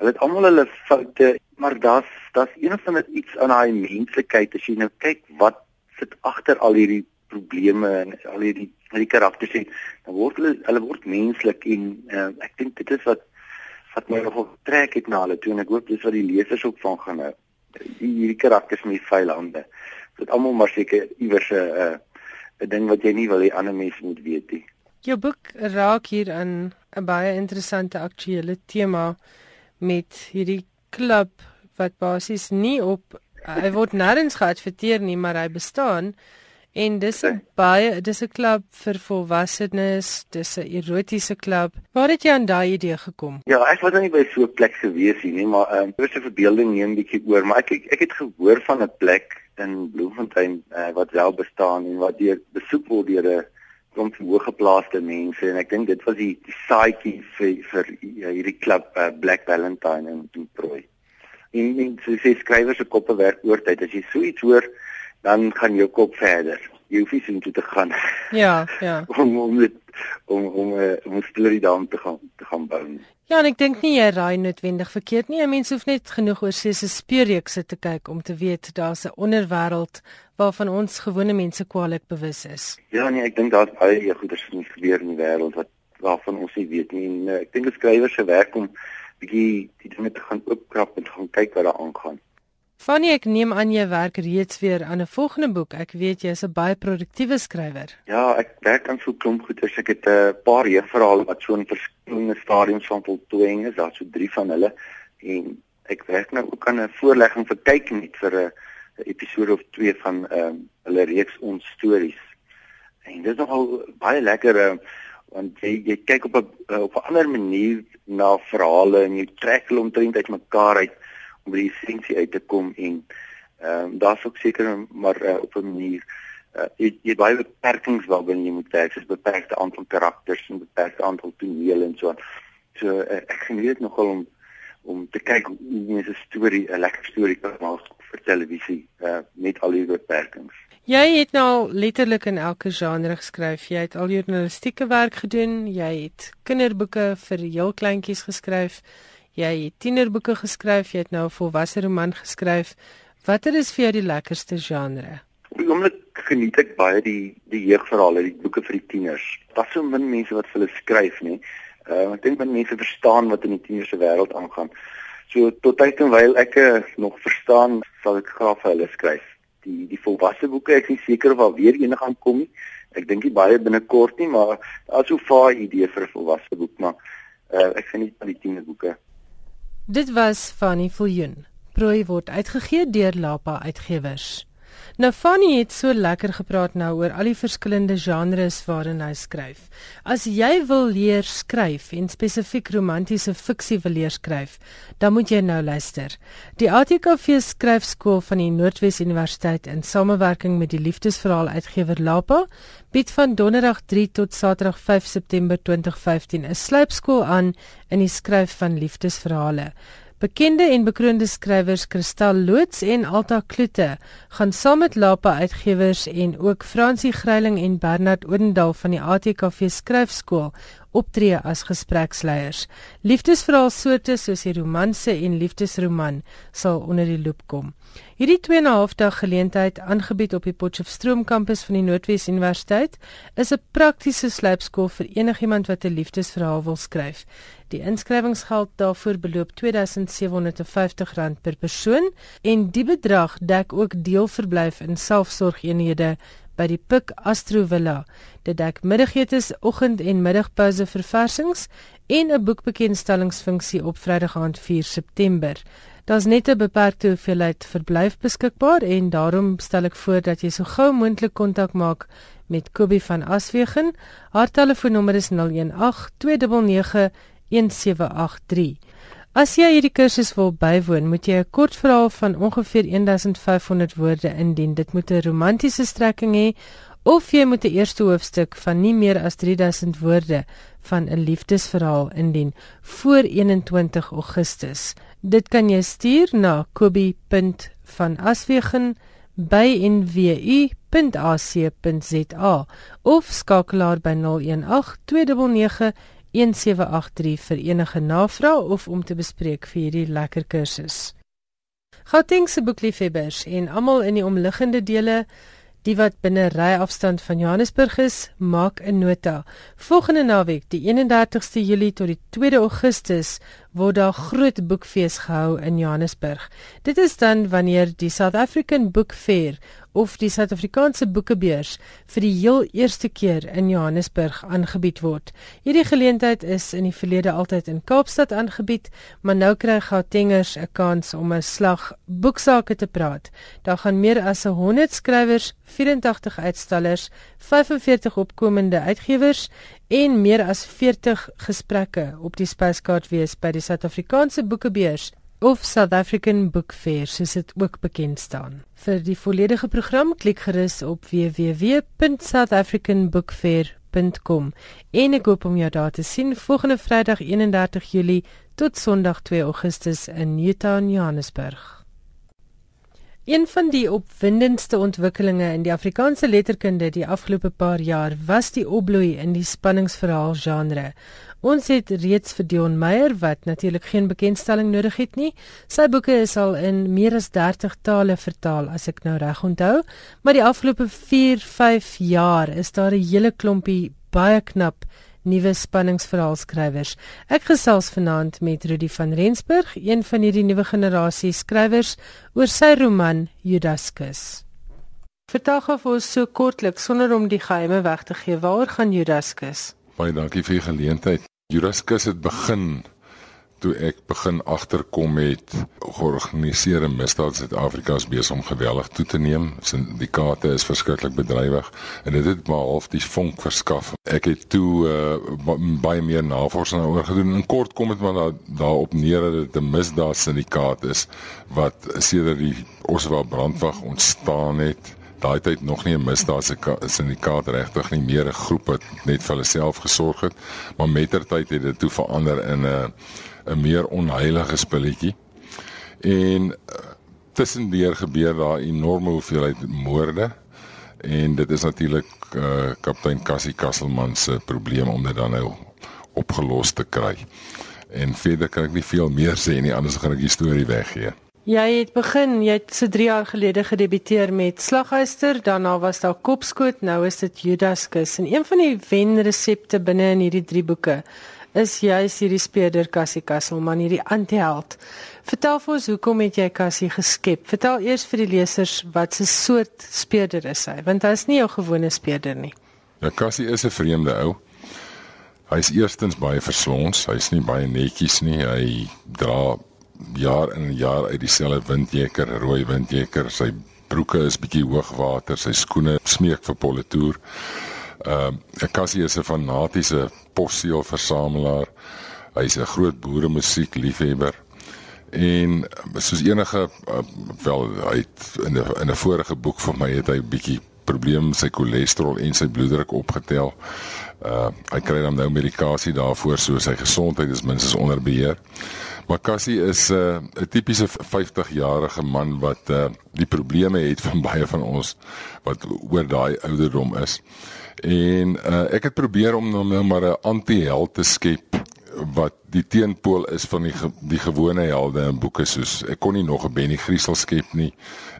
[SPEAKER 4] hulle het almal hulle foute, maar daar's daar's een of ander iets aan daai menslikheid as jy nou kyk wat sit agter al hierdie probleme en al hierdie die karakters het, dan word hulle hulle word menslik en uh, ek dink dit is wat wat my nogal trek het na hulle toe en ek hoop dis wat die lesers ook van gaan hou. Die hierdie karakters met die vyande. Dit almal maar seker iewers 'n uh, 'n ding wat jy nie wil hê ander mense moet weet nie.
[SPEAKER 1] Jou boek raak hier aan 'n baie interessante aktuelle tema met hierdie klub wat basies nie op hy word nêrens geadverteer nie, maar hy bestaan en dis 'n baie dis 'n klub vir volwassenes, dis 'n erotiese klub. Waar het jy aan daai idee gekom?
[SPEAKER 4] Ja, ek was nie by so 'n plek gewees nie, maar ehm um, 'n verbeelding neem bietjie oor, maar ek ek, ek het gehoor van 'n plek in Bloemfontein uh, wat wel bestaan en wat deur besoek word deur 'n klomp hoëgeplaaste mense en ek dink dit was die, die saaitjie vir vir ja, hierdie klub uh, Black Valentine in Duproy. En en so sê skrywers se koppe werk oortyd. As jy so iets hoor, dan gaan jou kop verder. Jy hoef nie so toe te gaan.
[SPEAKER 1] Ja, ja.
[SPEAKER 4] om om dit om om uh, om 'n storie daarom te gaan te gaan bou.
[SPEAKER 1] Ja, en ek dink nie jy raai noodwendig verkeerd nie. 'n Mens hoef net genoeg oor se se speurreekse te kyk om te weet daar's 'n onderwêreld waarvan ons gewone mense kwaliek bewus is.
[SPEAKER 4] Ja, nee, ek dink daar's baie goeders wat gebeur in die wêreld wat waarvan ons nie weet nie. En uh, ek dink die skrywer se werk om bietjie die dinge te gaan oopkrap en gaan kyk wat daar aangaan.
[SPEAKER 1] Fanny, ek neem aan jy werk reeds weer aan 'n volgende boek. Ek weet jy is 'n baie produktiewe skrywer.
[SPEAKER 4] Ja, ek werk aan so 'n klomp goeie. Ek het 'n uh, paar jeugverhale wat so in verskillende stadiums van voltooiing is. Daar's so drie van hulle en ek werk nou ook aan 'n voorlegging vir kyk net vir 'n episode of 2 van ehm um, hulle reeks ons stories. En dit is nogal baie lekker uh, want jy jy kyk op 'n op 'n ander manier na verhale en jy trek hulle omtrent uit mekaar uit om by die essensie uit te kom en ehm um, daar's ook seker maar uh, op 'n manier uh, jy jy baie beperkings waarbinne jy moet werk, soos beperkte aantal karakters en beperkte aantal tonele en so aan. So uh, ek geniet nogal om om te kyk hoe mense 'n storie, 'n lekker storie kan maak vir televisie uh, met al die beperkings.
[SPEAKER 1] Jy het nou letterlik in elke genre geskryf. Jy het al journalistieke werk gedoen, jy het kinderboeke vir heel kleintjies geskryf. Jy het tienerboeke geskryf, jy het nou 'n volwasse roman geskryf. Watter is vir jou die lekkerste genre?
[SPEAKER 4] Die oomblik geniet ek baie die die jeugverhale, die boeke vir die tieners. Daar's so min mense wat hulle skryf, nie. Uh, ek dink baie mense verstaan wat in die tieners se wêreld aangaan. So tot tyd en wyl ek uh, nog verstaan, sal ek graag vir hulle skryf. Die die volwasse boeke, ek is seker of al weer enige gaan kom nie. Ek dink nie baie binnekort nie, maar daar's so 'n vaar idee vir 'n volwasse boek, maar uh, ek geniet van die tienerboeke.
[SPEAKER 1] Dit was Fanny Viljoen. Prooi word uitgegee deur Lapa Uitgewers. Nou Fanny het so lekker gepraat nou oor al die verskillende genres waarin hy skryf. As jy wil leer skryf en spesifiek romantiese fiksie wil leer skryf, dan moet jy nou luister. Die ATKV skryfskool van die Noordwes Universiteit in samewerking met die liefdesverhaal uitgewer Lapa bied van donderdag 3 tot saterdag 5 September 2015 'n slypskool aan in die skryf van liefdesverhale. Bekende en bekroonde skrywers Kristal Loots en Alta Kloete gaan saam met Lapa Uitgewers en ook Fransie Greiling en Bernard Odendaal van die ATKV Skryfskool optree as gespreksleiers. Liefdesverhaal soorte soos die romanse en liefdesroman sal onder die loop kom. Hierdie 2 en 'n half dag geleentheid aangebied op die Potchefstroom kampus van die Noordwes Universiteit is 'n praktiese slypskool vir enigiemand wat 'n liefdesverhaal wil skryf. Die inskrywingsgeld daarvoor beloop R2750 per persoon en die bedrag dek ook deelverblyf in selfsorgeenhede by die Pik Astro Villa. Dit dek middagetes, oggend en middagpouse verversings en 'n boekbekendstellingsfunksie op Vrydag aand 4 September. Daar's net 'n beperkte hoeveelheid verblyf beskikbaar en daarom stel ek voor dat jy so gou moontlik kontak maak met Kobie van Aswegen. Haar telefoonnommer is 018 299 1783. As jy hierdie kursus wil bywoon, moet jy 'n kort verhaal van ongeveer 1500 woorde indien. Dit moet 'n romantiese strekking hê of jy moet 'n eerste hoofstuk van nie meer as 3000 woorde van 'n liefdesverhaal indien voor 21 Augustus. Dit kan jy stuur na kobie.vanaswegen@nwu.ac.za of skakel haar by 018 299 1783 vir enige navraag of om te bespreek vir hierdie lekker kursus. Gautengse boekliefhebbers en almal in die omliggende dele die wat binne ryafstand van Johannesburg is, maak 'n nota. Volgende naweek, die 31ste Julie tot die 2de Augustus, word daar groot boekfees gehou in Johannesburg. Dit is dan wanneer die South African Book Fair of die Suid-Afrikaanse Boekebeurs vir die heel eerste keer in Johannesburg aangebied word. Hierdie geleentheid is in die verlede altyd in Kaapstad aangebied, maar nou kry Gautengers 'n kans om 'n slag boeksake te praat. Daar gaan meer as 100 skrywers, 84 uitstallers, 45 opkomende uitgewers en meer as 40 gesprekke op die spyskaart wees by die Suid-Afrikaanse Boekebeurs of South African Book Fair soos dit ook bekend staan. Vir die volledige program klik gerus op www.southafricanbookfair.com en ek hoop om jou daar te sien volgende Vrydag 31 Julie tot Sondag 2 Augustus in Newtown, Johannesburg. Een van die opwindendste ontwikkelinge in die Afrikaanse letterkunde die afgelope paar jaar was die opbloei in die spanningsverhaal genre. Ons het reeds vir Dion Meyer wat natuurlik geen bekendstelling nodig het nie. Sy boeke is al in meer as 30 tale vertaal as ek nou reg onthou, maar die afgelope 4-5 jaar is daar 'n hele klompie baie knap nuwe spanningsverhaalskrywers. Ek gesels vanaand met Rudy van Rensburg, een van hierdie nuwe generasie skrywers oor sy roman Judaskus. Vertel gou vir ons so kortliks sonder om die geheime weg te gee, waaroor gaan Judaskus?
[SPEAKER 5] Baie dankie vir die geleentheid. Judaskus het begin toe ek begin agterkom met georganiseerde misdaad Suid-Afrika is besig om geweldig toe te neem. Syndikaate is verskriklik bedrywig en dit het maar half die vonk verskaf. Ek het toe uh, baie meer navorsing daaroor gedoen. In kort kom dit maar daarop neer dat dit 'n misdaad syndikaat is wat sedert die Oswald brandwag ontstaan het daai tyd nog nie 'n misdaad syndikaat regtig nie meer 'n groep wat net vir hulle self gesorg het maar mettertyd het dit toe verander in 'n 'n meer onheilige spelletjie. En uh, tussendeur gebeur daar enorme hoeveelheid moorde en dit is natuurlik uh, kaptein Cassie Kasselman se probleem om dit dan nou opgelos te kry. En verder kan ek nie veel meer sê nie anders gaan ek die storie weggee.
[SPEAKER 1] Jy het begin, jy het so 3 jaar gelede gedebuteer met Slaghuister, daarna was daar Kopskoot, nou is dit Judaskus en een van die wenresepte binne in hierdie drie boeke is juis hierdie speurder Cassie Kasselman, hierdie antiheld. Vertel vir ons hoekom het jy Cassie geskep? Vertel eers vir die lesers wat se soort speurder is hy, want hy is nie jou gewone speurder nie.
[SPEAKER 5] Ja, Cassie is 'n vreemde ou. Hy is eerstens baie verslons, hy's nie baie netjies nie. Hy dra jaar in jaar uit dieselfde windjeker, rooi windjeker. Sy broeke is bietjie hoogwater, sy skoene smeek vir politoer. Ehm uh, Cassie is 'n fanatiese posseel versamelaar. Hy's 'n groot boere musiek liefhebber. En soos enige uh, wel hy het in 'n in 'n vorige boek van my het hy 'n bietjie probleem met sy cholesterol en sy bloeddruk opgetel. Uh hy kry dan nou medikasie daarvoor so sy gesondheid is minstens onder beheer. Maar Cassie is 'n uh, 'n tipiese 50-jarige man wat uh die probleme het van baie van ons wat oor daai ouderdom is. En uh, ek het probeer om nou maar 'n anti-held te skep wat die teenpool is van die ge die gewone helde in boeke soos ek kon nie nog 'n Benny Griesel skep nie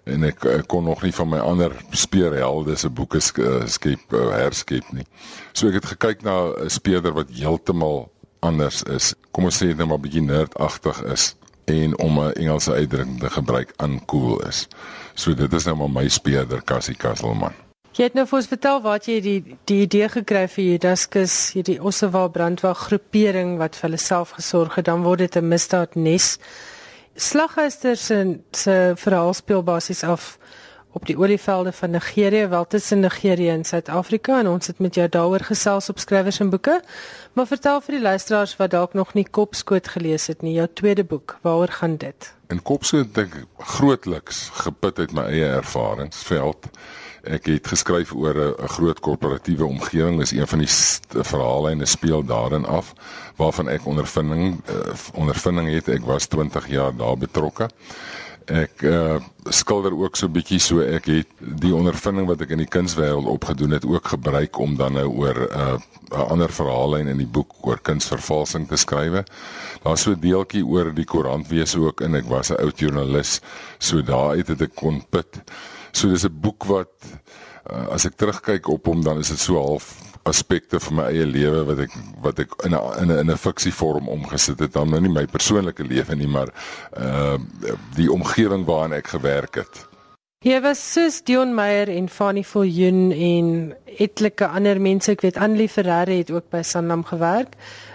[SPEAKER 5] en ek, ek kon nog nie van my ander speurhelde se boeke uh, skep uh, herskep nie. So ek het gekyk na 'n speurder wat heeltemal anders is. Kom ons sê net maar bietjie nerdagtig is en om 'n Engelse uitdrukking te gebruik uncool is. So dit is nou maar my speurder Cassie Castleman.
[SPEAKER 1] Jy het nou vir ons vertel wat jy die die idee gekry vir Judaskus, hierdie Ossewa brandwag groepering wat vir hulle self gesorg het, dan word dit 'n misdaad nes. Slaghuister se se verhaal speel basies af op die olievelde van Nigerië, wel tussen Nigerië en Suid-Afrika en ons het met jou daaroor gesels op skrywers en boeke. Maar vertel vir die luisteraars wat dalk nog nie Kopskoot gelees het nie, jou tweede boek, waaroor gaan dit?
[SPEAKER 5] In Kopskoot dink ek grootliks geput uit my eie ervaringsveld. Ek het geskryf oor 'n groot korporatiewe omgewing. Dis een van die verhaallyne speel daarin af waarvan ek ondervinding uh, ondervinding het. Ek was 20 jaar daar betrokke. Ek uh, skilder ook so 'n bietjie so ek het die ondervinding wat ek in die kunswêreld opgedoen het ook gebruik om dan nou oor 'n uh, ander verhaallyn in die boek oor kunsvervalsing te skryf. Daar's so 'n deeltjie oor die koerantwese ook en ek was 'n oud joernalis, so daar het ek kon put. So dis 'n boek wat uh, as ek terugkyk op hom dan is dit so half aspekte van my eie lewe wat ek wat ek in 'n in 'n in 'n fiksievorm omgesit het dan nou nie my persoonlike lewe nie maar uh die omgewing waarin ek gewerk het.
[SPEAKER 1] Jy was soos Dion Meyer en Fanny Viljoen en etlike ander mense, ek weet Annelie Ferreira het ook by Sanlam gewerk.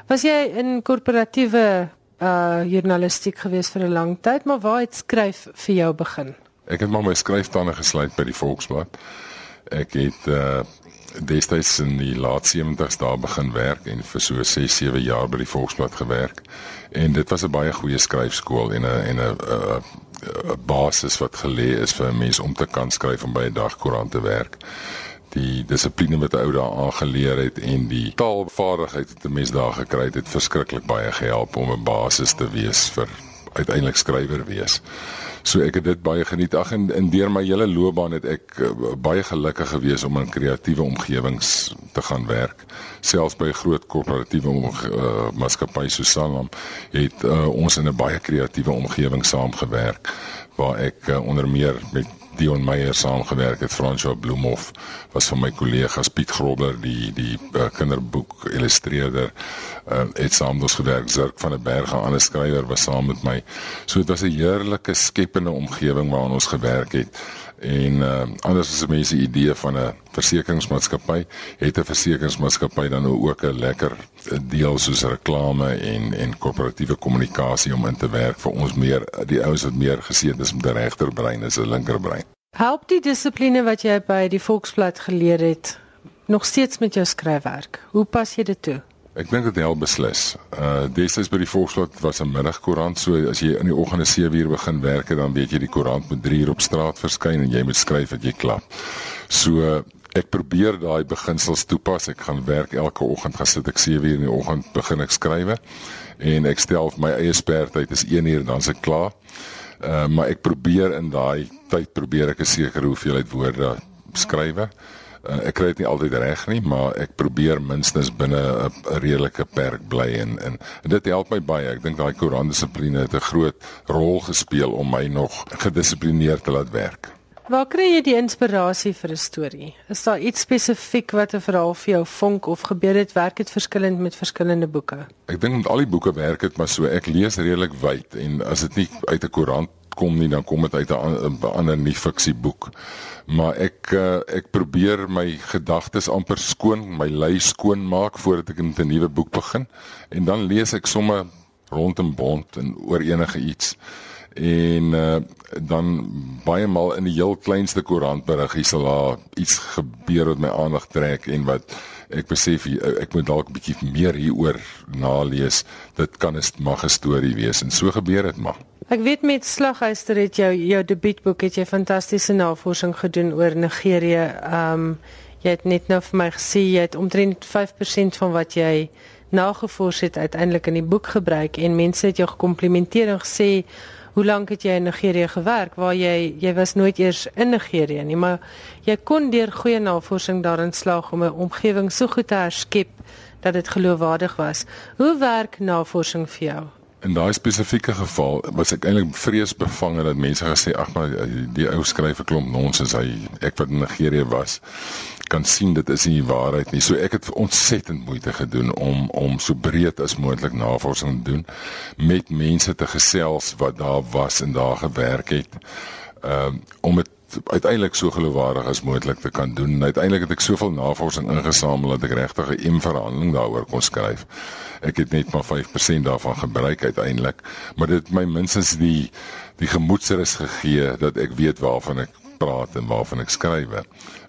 [SPEAKER 1] Was jy in korporatiewe uh journalistiek gewees vir 'n lang tyd, maar waar het skryf vir jou begin?
[SPEAKER 5] Ek het maar my skryftande gesluit by die Volksblad. Ek het uh destyds in die laat 70's daar begin werk en vir so 6, 7 jaar by die Volksblad gewerk. En dit was 'n baie goeie skryfskool en 'n en 'n 'n basis wat gelê is vir 'n mens om te kan skryf en by 'n dagkoerant te werk. Die dissipline wat ou daar aangeleer het en die taalvaardigheid wat 'n mens daar gekry het verskriklik baie gehelp om 'n basis te wees vir uiteindelik skrywer wees. So ek het dit baie geniet. Ag en in deur my hele loopbaan het ek uh, baie gelukkig gewees om in kreatiewe omgewings te gaan werk. Selfs by groot korporatiewe uh, maatskappye soos Sanlam het uh, ons in 'n baie kreatiewe omgewing saamgewerk waar ek uh, onder meer met Dion Meyer saamgewerk het François Bloemhof was van my kollegas Piet Grobler die die uh, kinderboek illustreerder uh, het saam ons gewerk. Zirk van der Berg 'n ander skrywer was saam met my. So dit was 'n heerlike skepende omgewing waarin ons gewerk het en uh, anders as mense idee van 'n versekeringsmaatskappy het 'n versekeringsmaatskappy dan ook 'n lekker deel soos reklame en en korporatiewe kommunikasie om in te werk vir ons meer die ouens wat meer geseën is met 'n regterbrein as 'n linkerbrein.
[SPEAKER 1] Help die dissipline wat jy by die Volksblad geleer het nog steeds met jou skryfwerk. Hoe pas jy dit toe?
[SPEAKER 5] Ek dink dit help beslis. Uh destyds by die Volksblad was 'n middagkoerant, so as jy in die oggende 7uur begin werk, dan weet jy die koerant moet 3uur op straat verskyn en jy moet skryf wat jy klap. So ek probeer daai beginsels toepas. Ek gaan werk elke oggend, gaan sit ek 7uur in die oggend begin ek skrywe en ek stel my eie spertyd is 1uur dan se klaar. Uh maar ek probeer in daai tyd probeer ek 'n sekere hoeveelheid woorde skrywe. Uh, ek kry dit nie altyd reg nie, maar ek probeer minstens binne 'n redelike perk bly en, en en dit help my baie. Ek dink daai koerantdissipline het 'n groot rol gespeel om my nog gedissiplineerd te laat werk.
[SPEAKER 1] Waar kry jy die inspirasie vir 'n storie? Is daar iets spesifiek wat 'n verhaal vir jou vonk of gebeur dit werk dit verskillend met verskillende boeke?
[SPEAKER 5] Ek dink met al die boeke werk dit maar so. Ek lees redelik wyd en as dit nie uit 'n koerant kom nie, dan kom dit uit 'n ander nie fiksie boek. Maar ek uh, ek probeer my gedagtes amper skoon, my lei skoon maak voordat ek 'n nuwe boek begin en dan lees ek sommer rondom bond en oor enige iets. En uh, dan baie maal in die heel kleinste koerantberig hier sal daar iets gebeur wat my aandag trek en wat ek besef ek moet dalk 'n bietjie meer hieroor nalees. Dit kan 'n mag 'n storie wees en so gebeur dit maar.
[SPEAKER 1] Ek weet met Slaghuister het jou jou debuutboek het jy fantastiese navorsing gedoen oor Nigerië. Ehm um, jy het net nou vir my gesê jy het omtrent 5% van wat jy nagevors het uiteindelik in die boek gebruik en mense het jou gekomplimenteer en gesê hoe lank het jy in Nigerië gewerk waar jy jy was nooit eers in Nigerië nie maar jy kon deur goeie navorsing daarin slaag om 'n omgewing so goed te herskep dat dit geloofwaardig was. Hoe werk navorsing vir jou?
[SPEAKER 5] In daai spesifieke geval was ek eintlik vreesbevange dat mense gesê ag maar die ou skryf 'n klomp nonsens hy ek wat in Nigerië was kan sien dit is nie die waarheid nie. So ek het ontsettend moeite gedoen om om so breed as moontlik navorsing te doen met mense te gesels wat daar was en daar gewerk het. Ehm uh, om dit uiteindelik so geloofwaardig as moontlik te kan doen. En uiteindelik het ek soveel navorsing ingesamel dat ek regtig 'n imverhandeling daaroor kon skryf. Ek het net maar 5% daarvan gebruik uiteindelik, maar dit het my minstens die die gemoedsrus gegee dat ek weet waarvan ek praat en waarvan ek skryf.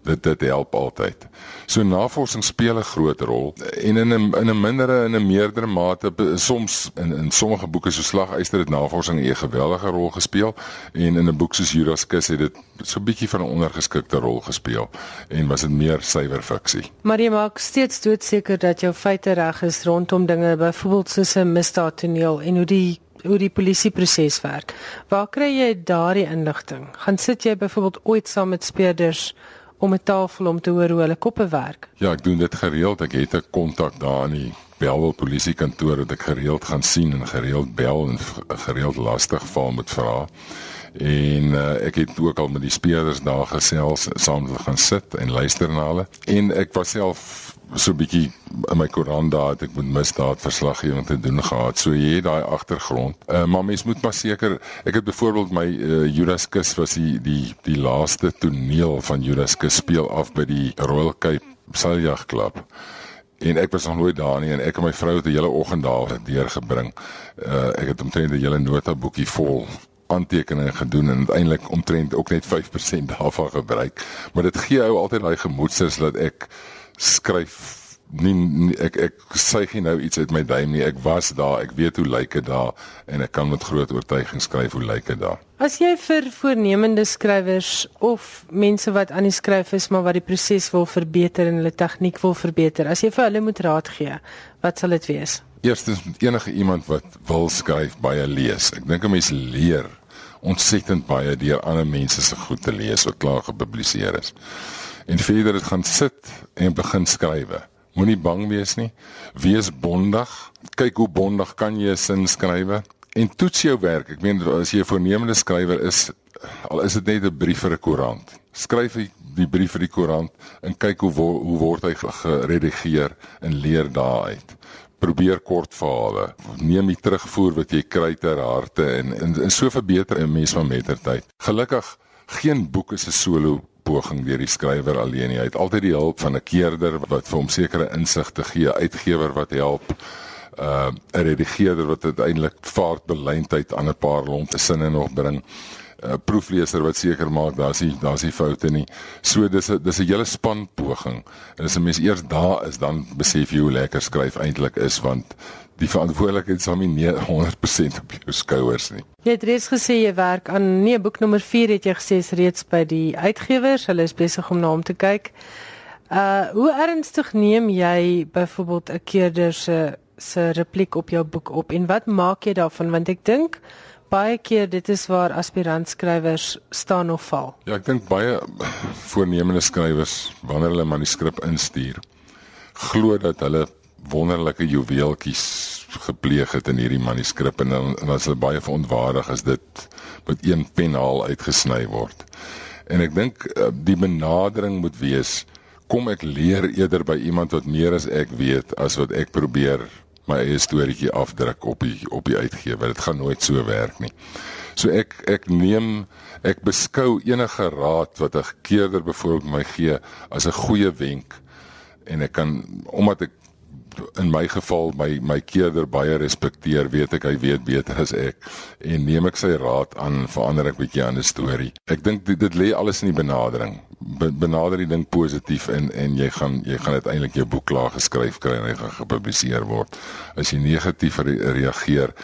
[SPEAKER 5] Dit dit help altyd. So navorsing speel 'n groot rol en in 'n in 'n mindere en 'n meerdere mate soms in in sommige boeke so slaguister het navorsing 'n geweldige rol gespeel en in 'n boek soos Judas Kus het dit so 'n bietjie van 'n ondergeskikte rol gespeel en was dit meer suiwer fiksie.
[SPEAKER 1] Maar jy maak steeds doodseker dat jou feite reg is rondom dinge byvoorbeeld soos 'n misdaadtoneel en hoe die hoe die polisieproses werk. Waar kry jy daardie inligting? Gaan sit jy byvoorbeeld ooit saam met speurders om 'n tafel om te hoor hoe hulle koppe werk?
[SPEAKER 5] Ja, ek doen dit gereeld. Ek het 'n kontak daar in die Bellville polisiekantoor wat ek gereeld gaan sien en gereeld bel en gereeld lastig val met vrae. En uh, ek het ook al met die spelers daar gesels, saam te gaan sit en luister na hulle. En ek was self so 'n bietjie in my koran daar het ek moet misdaad verslaggewing te doen gehad. So jy het daai agtergrond. Uh, maar mens moet maar seker ek het byvoorbeeld my uh, Judas Kus was die die die laaste toneel van Judas Kus speel af by die Royal Cape Sailjag Club. En ek was nog nooit daar nie en ek en my vrou het 'n hele oggend daar deurgebring. Uh, ek het omtrent 'n hele notaboekie vol aantekeninge gedoen en uiteindelik omtrent ook net 5% daarvan gebruik. Maar dit gee ou altyd daai gemoedsrus dat ek skryf nie, nie ek ek sê geen nou iets uit my duim nie. Ek was daar, ek weet hoe lyk dit daar en ek kan met groot oortuiging skryf hoe lyk dit daar.
[SPEAKER 1] As jy vir voornemende skrywers of mense wat aan die skryf is maar wat die proses wil verbeter en hulle tegniek wil verbeter, as jy vir hulle moet raad gee, wat sal dit wees?
[SPEAKER 5] Eerstens enige iemand wat wil skryf baie lees. Ek dink 'n mens leer ontsettend baie deur ander mense se goed te lees wat klaar gepubliseer is en verder dit gaan sit en begin skrywe. Moenie bang wees nie. Wees bondig. Kyk hoe bondig kan jy 'n sin skrywe en toets jou werk. Ek meen as jy 'n voornemende skrywer is, al is dit net 'n brief vir 'n koerant. Skryf die brief vir die koerant en kyk hoe wo hoe word hy geredigeer en leer daaruit. Probeer kort verhale. Neem die terugvoer wat jy kry ter harte en en, en so verbeter 'n mens van mettertyd. Gelukkig geen boek is 'n solo poging deur die skrywer alleen nie. Hy het altyd die hulp van 'n keerder wat vir hom sekere insigte gee, uitgewer wat help, uh 'n redigeerder wat uiteindelik vaartbeleidheid aan 'n paar lompe sinne nog bring. 'n uh, proefleser wat seker maak daar's nie daar's nie foute nie. So dis 'n dis 'n hele span poging. En as 'n mens eers daar is, dan besef jy hoe lekker skryf eintlik is want die verantwoordelikheid sal nie 100% op jou skouers nie.
[SPEAKER 1] Jy het reeds gesê jy werk aan nee boek nommer 4 het jy gesê is reeds by die uitgewers. Hulle is besig om na hom te kyk. Uh hoe ernstig neem jy byvoorbeeld 'n keerder se se repliek op jou boek op en wat maak jy daarvan want ek dink baie keer dit is waar aspirant skrywers staan of val.
[SPEAKER 5] Ja, ek dink baie voornemende skrywers wanneer hulle manuskrip instuur glo dat hulle wonderlike juweeltjies gepleeg het in hierdie manuskrip en dan en as hulle baie verontwaardig as dit met een penhaal uitgesny word. En ek dink eh, die benadering moet wees kom ek leer eerder by iemand wat meer as ek weet as wat ek probeer my eie storieetjie afdruk op die op die uitgewer. Dit gaan nooit so werk nie. So ek ek neem ek beskou enige raad wat 'n keerder byvoorbeeld my gee as 'n goeie wenk en ek kan omdat ek in my geval my my keerder baie respekteer, weet ek hy weet beter as ek en neem ek sy raad aan, verander ek bietjie aan die storie. Ek dink dit, dit lê alles in die benadering. Be, benader die ding positief en en jy gaan jy gaan uiteindelik jou boek klaar geskryf kry en hy gaan gepubliseer word. As jy negatief re reageer,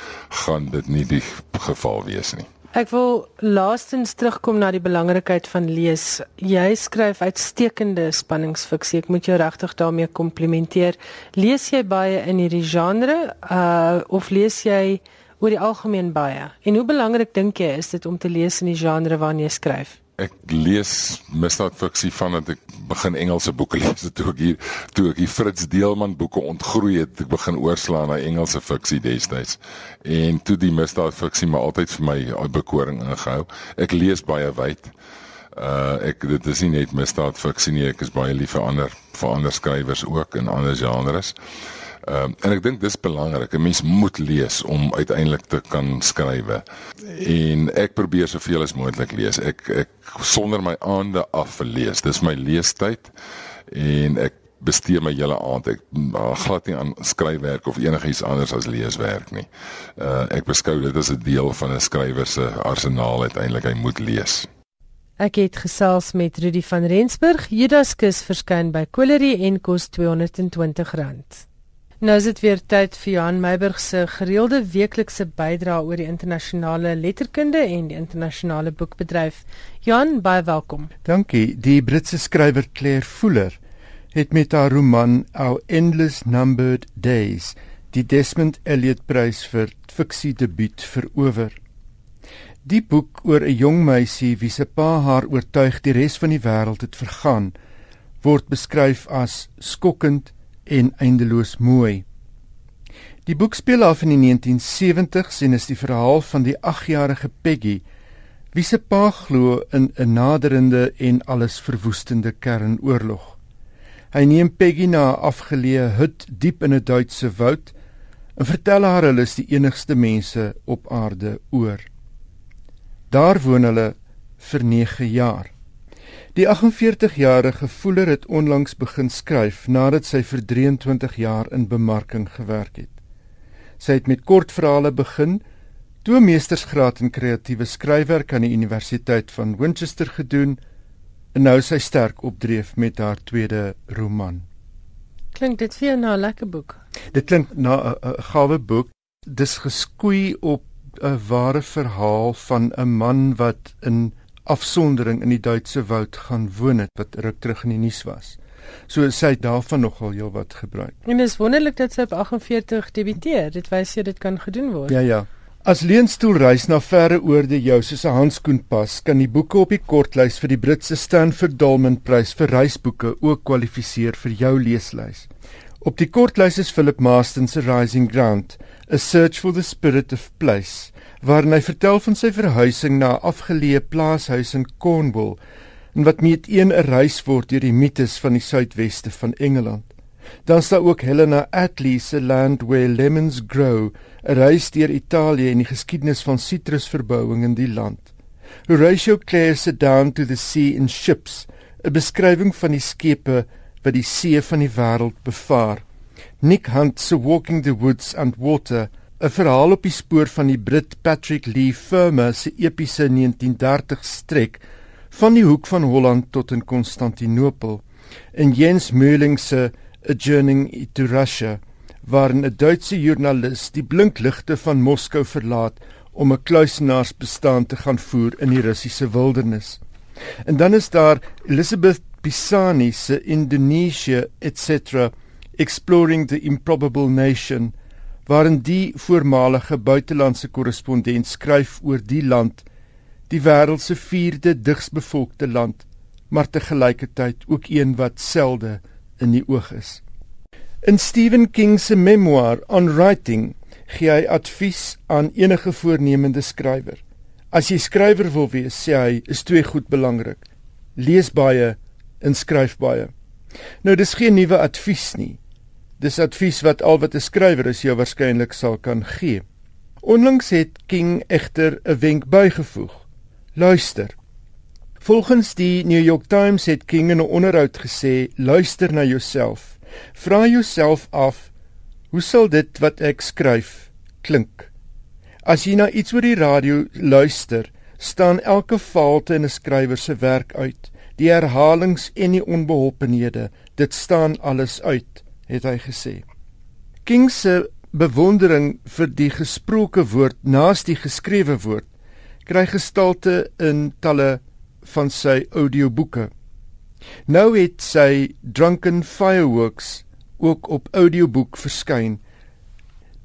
[SPEAKER 5] gaan dit nie die geval wees nie.
[SPEAKER 1] Ek wil laastens terugkom na die belangrikheid van lees. Jy skryf uitstekende spanningsfiksie. Ek moet jou regtig daarmee komplimenteer. Lees jy baie in hierdie genre uh of lees jy oor die algemeen baie? En hoe belangrik dink jy is dit om te lees in die genre waarin jy skryf?
[SPEAKER 5] Ek lees misdaadfiksie vandat ek begin Engelse boeke lees. Toe ek hier toe ek die Fritz Deelman boeke ontgroei het ek begin oorslaan na Engelse fiksie destyds. En toe die misdaadfiksie maar altyd vir my bekoring ingehou. Ek lees baie wyd. Uh ek dit is nie net misdaadfiksie nie ek is baie lief vir ander vir ander skrywers ook in ander genres Ehm um, en ek dink dis belangrik. 'n Mens moet lees om uiteindelik te kan skrywe. En ek probeer soveel as moontlik lees. Ek ek sonder my aande af vir lees. Dis my leestyd en ek bestee my hele aand ek glad nie aan skryfwerk of enigiets anders as leeswerk nie. Uh ek beskou dit as 'n deel van 'n skrywer se arsenaal uiteindelik hy moet lees.
[SPEAKER 1] Ek het gesels met Rudy van Rensburg. Judaskus verskyn by Colerie en kos R220. Nou is dit weer tyd vir Johan Meiburg se gereelde weeklikse bydrae oor die internasionale letterkunde en die internasionale boekbedryf. Johan, baie welkom.
[SPEAKER 6] Dankie. Die Britse skrywer Claire Fuller het met haar roman Our Endless Numbered Days die Desmond Elliot Prys vir fiksie debuut verower. Die boek oor 'n jong meisie wie se pa haar oortuig die res van die wêreld het vergaan, word beskryf as skokkend en eindeloos mooi. Die boek speel af in die 1970s en is die verhaal van die 8-jarige Peggy wie se pa glo in 'n naderende en alles verwoestende kernoorlog. Hy neem Peggy na 'n afgeleë hut diep in 'n Duitse woud en vertel haar hulle is die enigste mense op aarde oor. Daar woon hulle vir 9 jaar. Die 48-jarige voeler het onlangs begin skryf nadat sy vir 23 jaar in bemarking gewerk het. Sy het met kortverhale begin, toe meestersgraad in kreatiewe skryfwerk aan die Universiteit van Winchester gedoen en nou sy sterk opdreef met haar tweede roman.
[SPEAKER 1] Klink dit vir jou na 'n lekker boek?
[SPEAKER 6] Dit klink na 'n gawe boek. Dis geskoei op 'n ware verhaal van 'n man wat in afsondering in die Duitse woud gaan woon het wat ruk terug in die nuus was. So sy het daarvan nogal heel wat gebruik.
[SPEAKER 1] En dit is wonderlik dat sy op 48 debuteer. Dit wys jy dit kan gedoen word.
[SPEAKER 6] Ja ja. As leenstoel reis na verre oorde jou soos 'n handskoen pas, kan die boeke op die kortlys vir die Britse Stanford Dolman Prys vir reisboeke ook kwalifiseer vir jou leeslys. Op die kortlys is Philip Marston se Rising Ground, A Search for the Spirit of Place waarin hy vertel van sy verhuising na 'n afgeleë plaashuis in Cornwall en wat met een 'n reis word deur die mites van die suidweste van Engeland. Dan staan ook Helena Attlee se Land Where Lemons Grow, 'n reis deur Italië en die geskiedenis van sitrusverbouing in die land. Horatio Clare se Down to the Sea in Ships, 'n beskrywing van die skepe wat die see van die wêreld bevaar. Nick Hunt se Walking the Woods and Water 'n verhaal op die spoor van die Brit Patrick Lee Firma se epiese 1930 strek van die hoek van Holland tot in Konstantinopel en Jens Meuling se A Journey to Russia waarin 'n Duitse joernalis die blinkligte van Moskou verlaat om 'n kluisenaarsbestaan te gaan voer in die Russiese wildernis. En dan is daar Elizabeth Pisani se Indonesia etc exploring the improbable nation waarin die voormalige buitelandse korrespondent skryf oor die land, die wêreld se vierde digsbevolkte land, maar te gelykertyd ook een wat selde in die oog is. In Stephen King se memoir On Writing gee hy advies aan enige voornemende skrywer. As jy skrywer wil wees, sê hy, is twee goed belangrik: lees baie en skryf baie. Nou dis geen nuwe advies nie. Dis advies wat al wat 'n skrywer is jou waarskynlik sal kan gee. Onlangs het King egter 'n wenk bygevoeg. Luister. Volgens die New York Times het King in 'n onderhoud gesê: "Luister na jouself. Vra jouself af: Hoe sal dit wat ek skryf klink? As jy na iets oor die radio luister, staan elke falte in 'n skrywer se werk uit. Die herhalings en die onbeholpenhede, dit staan alles uit." Het hy gesê. King se bewondering vir die gesproke woord naas die geskrewe woord kry gestalte in talle van sy audioboeke. Nou het sy Drunken Fireworks ook op audioboek verskyn.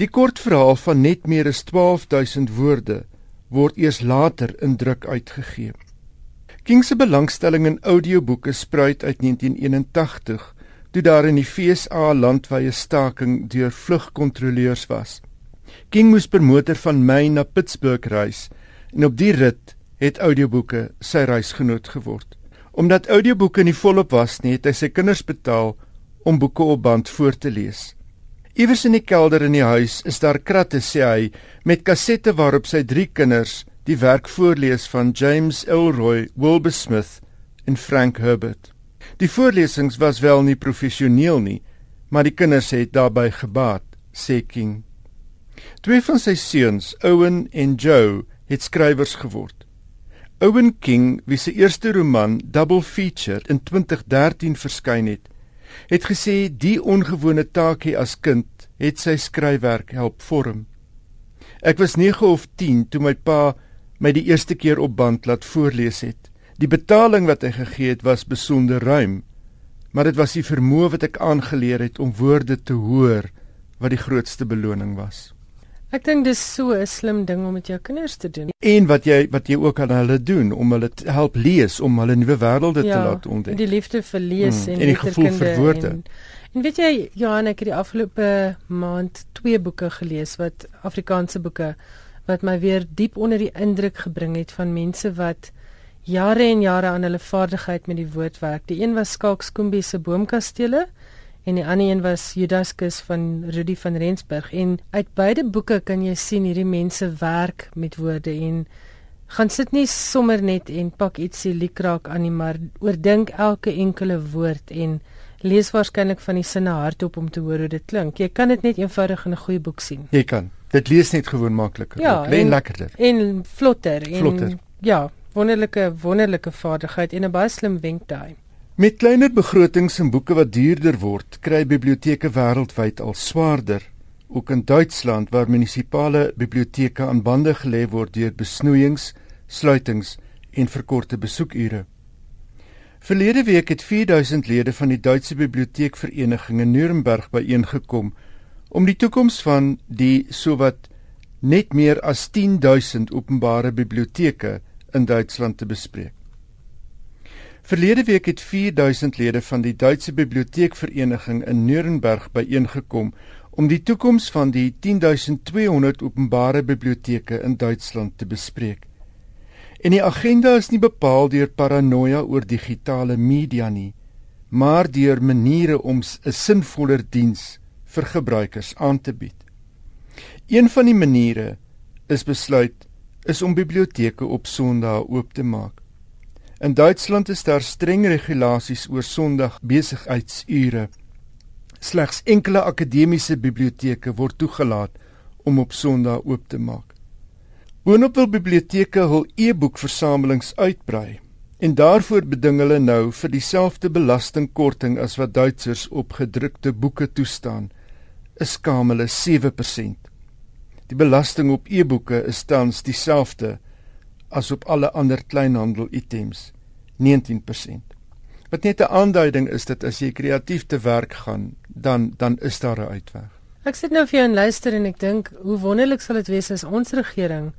[SPEAKER 6] Die kortverhaal van net meer as 12000 woorde word eers later in druk uitgegee. King se belangstelling in audioboeke spruit uit 1981 toe daar in die FSA landwyse staking deur vlugkontrolleurs was. King moes per motor van Maine na Pittsburgh reis en op die rit het audioboeke sy reisgenoot geword. Omdat audioboeke nie volop was nie, het hy sy kinders betaal om boeke op band voor te lees. Iewers in die kelder in die huis is daar kratte sê hy met kassette waarop sy drie kinders die werk voorlees van James Elroy, Wilbur Smith en Frank Herbert. Die voorlesings was wel nie professioneel nie, maar die kinders het daarbey gebaat, sê King. Twee van sy seuns, Owen en Joe, het skrywers geword. Owen King, wie se eerste roman Double Feature in 2013 verskyn het, het gesê die ongewone taakie as kind het sy skryfwerk help vorm. Ek was 9 of 10 toe my pa my die eerste keer op band laat voorlees het. Die betaling wat hy gegee het was besonder ruim, maar dit was die vermoë wat ek aangeleer het om woorde te hoor wat die grootste beloning was.
[SPEAKER 1] Ek dink dis so 'n slim ding om met jou kinders te doen.
[SPEAKER 6] En wat jy wat jy ook aan hulle doen om hulle te help lees om hulle nuwe wêrelde ja, te laat ontdek.
[SPEAKER 1] Die liefde vir lees hmm,
[SPEAKER 6] en, en die gevoel vir woorde.
[SPEAKER 1] En, en weet jy Johan, ek het die afgelope maand twee boeke gelees wat Afrikaanse boeke wat my weer diep onder die indruk gebring het van mense wat jare en jare aan hulle vaardigheid met die woord werk. Die een was Skalk Skoombie se Boomkastele en die ander een was Judaskus van Rudy van Rensburg. En uit beide boeke kan jy sien hierdie mense werk met woorde en gaan sit nie sommer net en pak ietsie liekraak aan nie maar oordink elke enkele woord en lees waarskynlik van die sinne hardop om te hoor hoe dit klink. Jy kan dit net eenvoudig in 'n goeie boek sien.
[SPEAKER 6] Jy kan. Dit lees net gewoon makliker
[SPEAKER 1] ja,
[SPEAKER 6] en lekkerder.
[SPEAKER 1] en vlotter en
[SPEAKER 6] vlotter.
[SPEAKER 1] ja wonderlike wonderlike vaardigheid en 'n baie slim wenk daai
[SPEAKER 6] Met kleiner begrotings en boeke wat duurder word, kry biblioteke wêreldwyd al swaarder. Ook in Duitsland waar munisipale biblioteke aan bande gelê word deur besnoeiings, sluitings en verkorte besoekure. Verlede week het 4000 lede van die Duitse Biblioteekvereniging in Nuremberg byeengekom om die toekoms van die sowat net meer as 10000 openbare biblioteke in Duitsland te bespreek. Verlede week het 4000 lede van die Duitse Biblioteekvereniging in Nuremberg byeengekom om die toekoms van die 10200 openbare biblioteke in Duitsland te bespreek. En die agenda is nie bepaal deur paranoia oor digitale media nie, maar deur maniere om 'n sinvoller diens vir gebruikers aan te bied. Een van die maniere is besluit is om biblioteke op Sondae oop te maak. In Duitsland is daar streng regulasies oor Sondag besigheidsure. Slegs enkele akademiese biblioteke word toegelaat om op Sondag oop te maak. Boonop wil biblioteke hul e-boekversamelings uitbrei en daarvoor beding hulle nou vir dieselfde belastingkorting as wat Duitsers op gedrukte boeke toestaan, 'n skamele 7%. Die belasting op e-boeke is tans dieselfde as op alle ander kleinhandel items 19%. Wat net 'n aanduiding is dat as jy kreatief te werk gaan, dan dan is daar 'n uitweg.
[SPEAKER 1] Ek sit nou vir jou en luister en ek dink hoe wonderlik sal dit wees as ons regering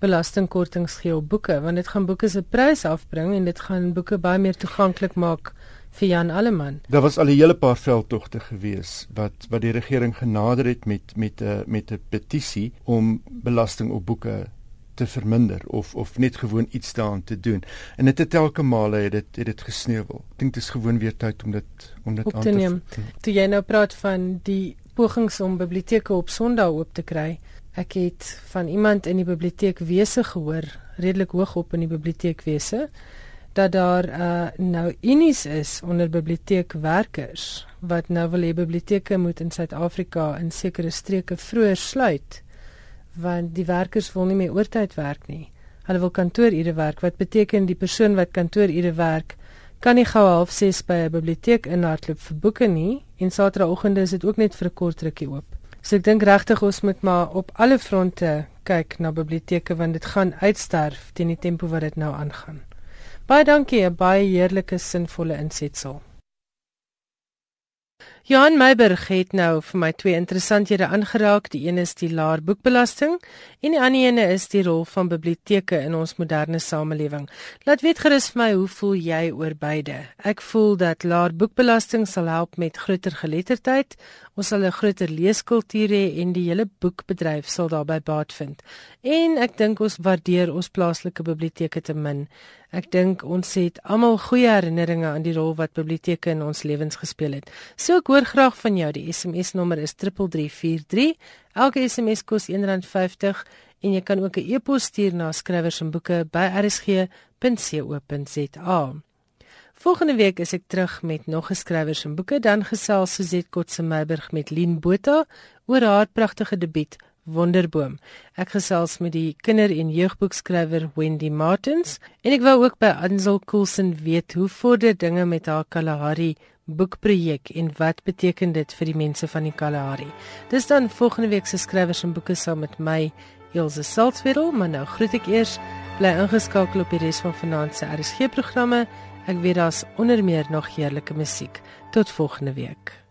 [SPEAKER 1] belastingkortings gee op boeke want dit gaan boeke se prys afbring en dit gaan boeke baie meer toeganklik maak vir Jan Alleman.
[SPEAKER 6] Daar was al 'n hele paar veldtogte gewees wat wat die regering genader het met met 'n met 'n petisie om belasting op boeke te verminder of of net gewoon iets daaraan te doen. En dit het elke male het dit het dit gesneuwel. Ek dink dit is gewoon weer tyd om dit om dit aan te neem.
[SPEAKER 1] Toe jy nou praat van die pogings om biblioteke op Sondag oop te kry. Ek het van iemand in die biblioteekwese gehoor, redelik hoog op in die biblioteekwese, dat daar uh, nou unies is onder biblioteekwerkers wat nou wil hê biblioteke moet in Suid-Afrika in sekere streke vroeër sluit want die werkers wil nie meer oortyd werk nie. Hulle wil kantoorure werk wat beteken die persoon wat kantoorure werk kan nie gou half 6 by 'n biblioteek inhardloop vir boeke nie en Saterdagoggende is dit ook net vir 'n kort rukkie oop. So ek dink regtig ons moet maar op alle fronte kyk na biblioteke want dit gaan uitsterf teen die tempo wat dit nou aangaan. Baie dankie, 'n baie heerlike sinvolle insetsel. Johan Meiberg het nou vir my twee interessanthede aangeraak. Die een is die laer boekbelasting en die ander een is die rol van biblioteke in ons moderne samelewing. Laat weet gerus vir my hoe voel jy oor beide? Ek voel dat laer boekbelasting sal help met groter geletterdheid. Ons sal 'n groter leeskultuur hê en die hele boekbedryf sal daarbey baat vind. En ek dink ons waardeer ons plaaslike biblioteke te min. Ek dink ons het almal goeie herinneringe aan die rol wat biblioteke in ons lewens gespeel het. So ek hoor graag van jou. Die SMS nommer is 3343. Elke SMS kos R1.50 en jy kan ook 'n e-pos stuur na skrywers en boeke by rsg.co.za. Volgende week is ek terug met nog geskrywers en boeke dan gesels Suzette Kotse Meiburg met Lien Botha oor haar pragtige debuut Wonderboom. Ek gesels met die kinder- en jeugboekskrywer Wendy Martins en ek wou ook by Ansel Coulson weet hoe vorder dinge met haar Kalahari boekprojek en wat beteken dit vir die mense van die Kalahari. Dis dan volgende week se skrywers en boeke saam met my Elsje Salzwetel, maar nou groet ek eers bly ingeskakel op die res van vanaand se RSG programme. Ek weet daar's onder meer nog heerlike musiek. Tot volgende week.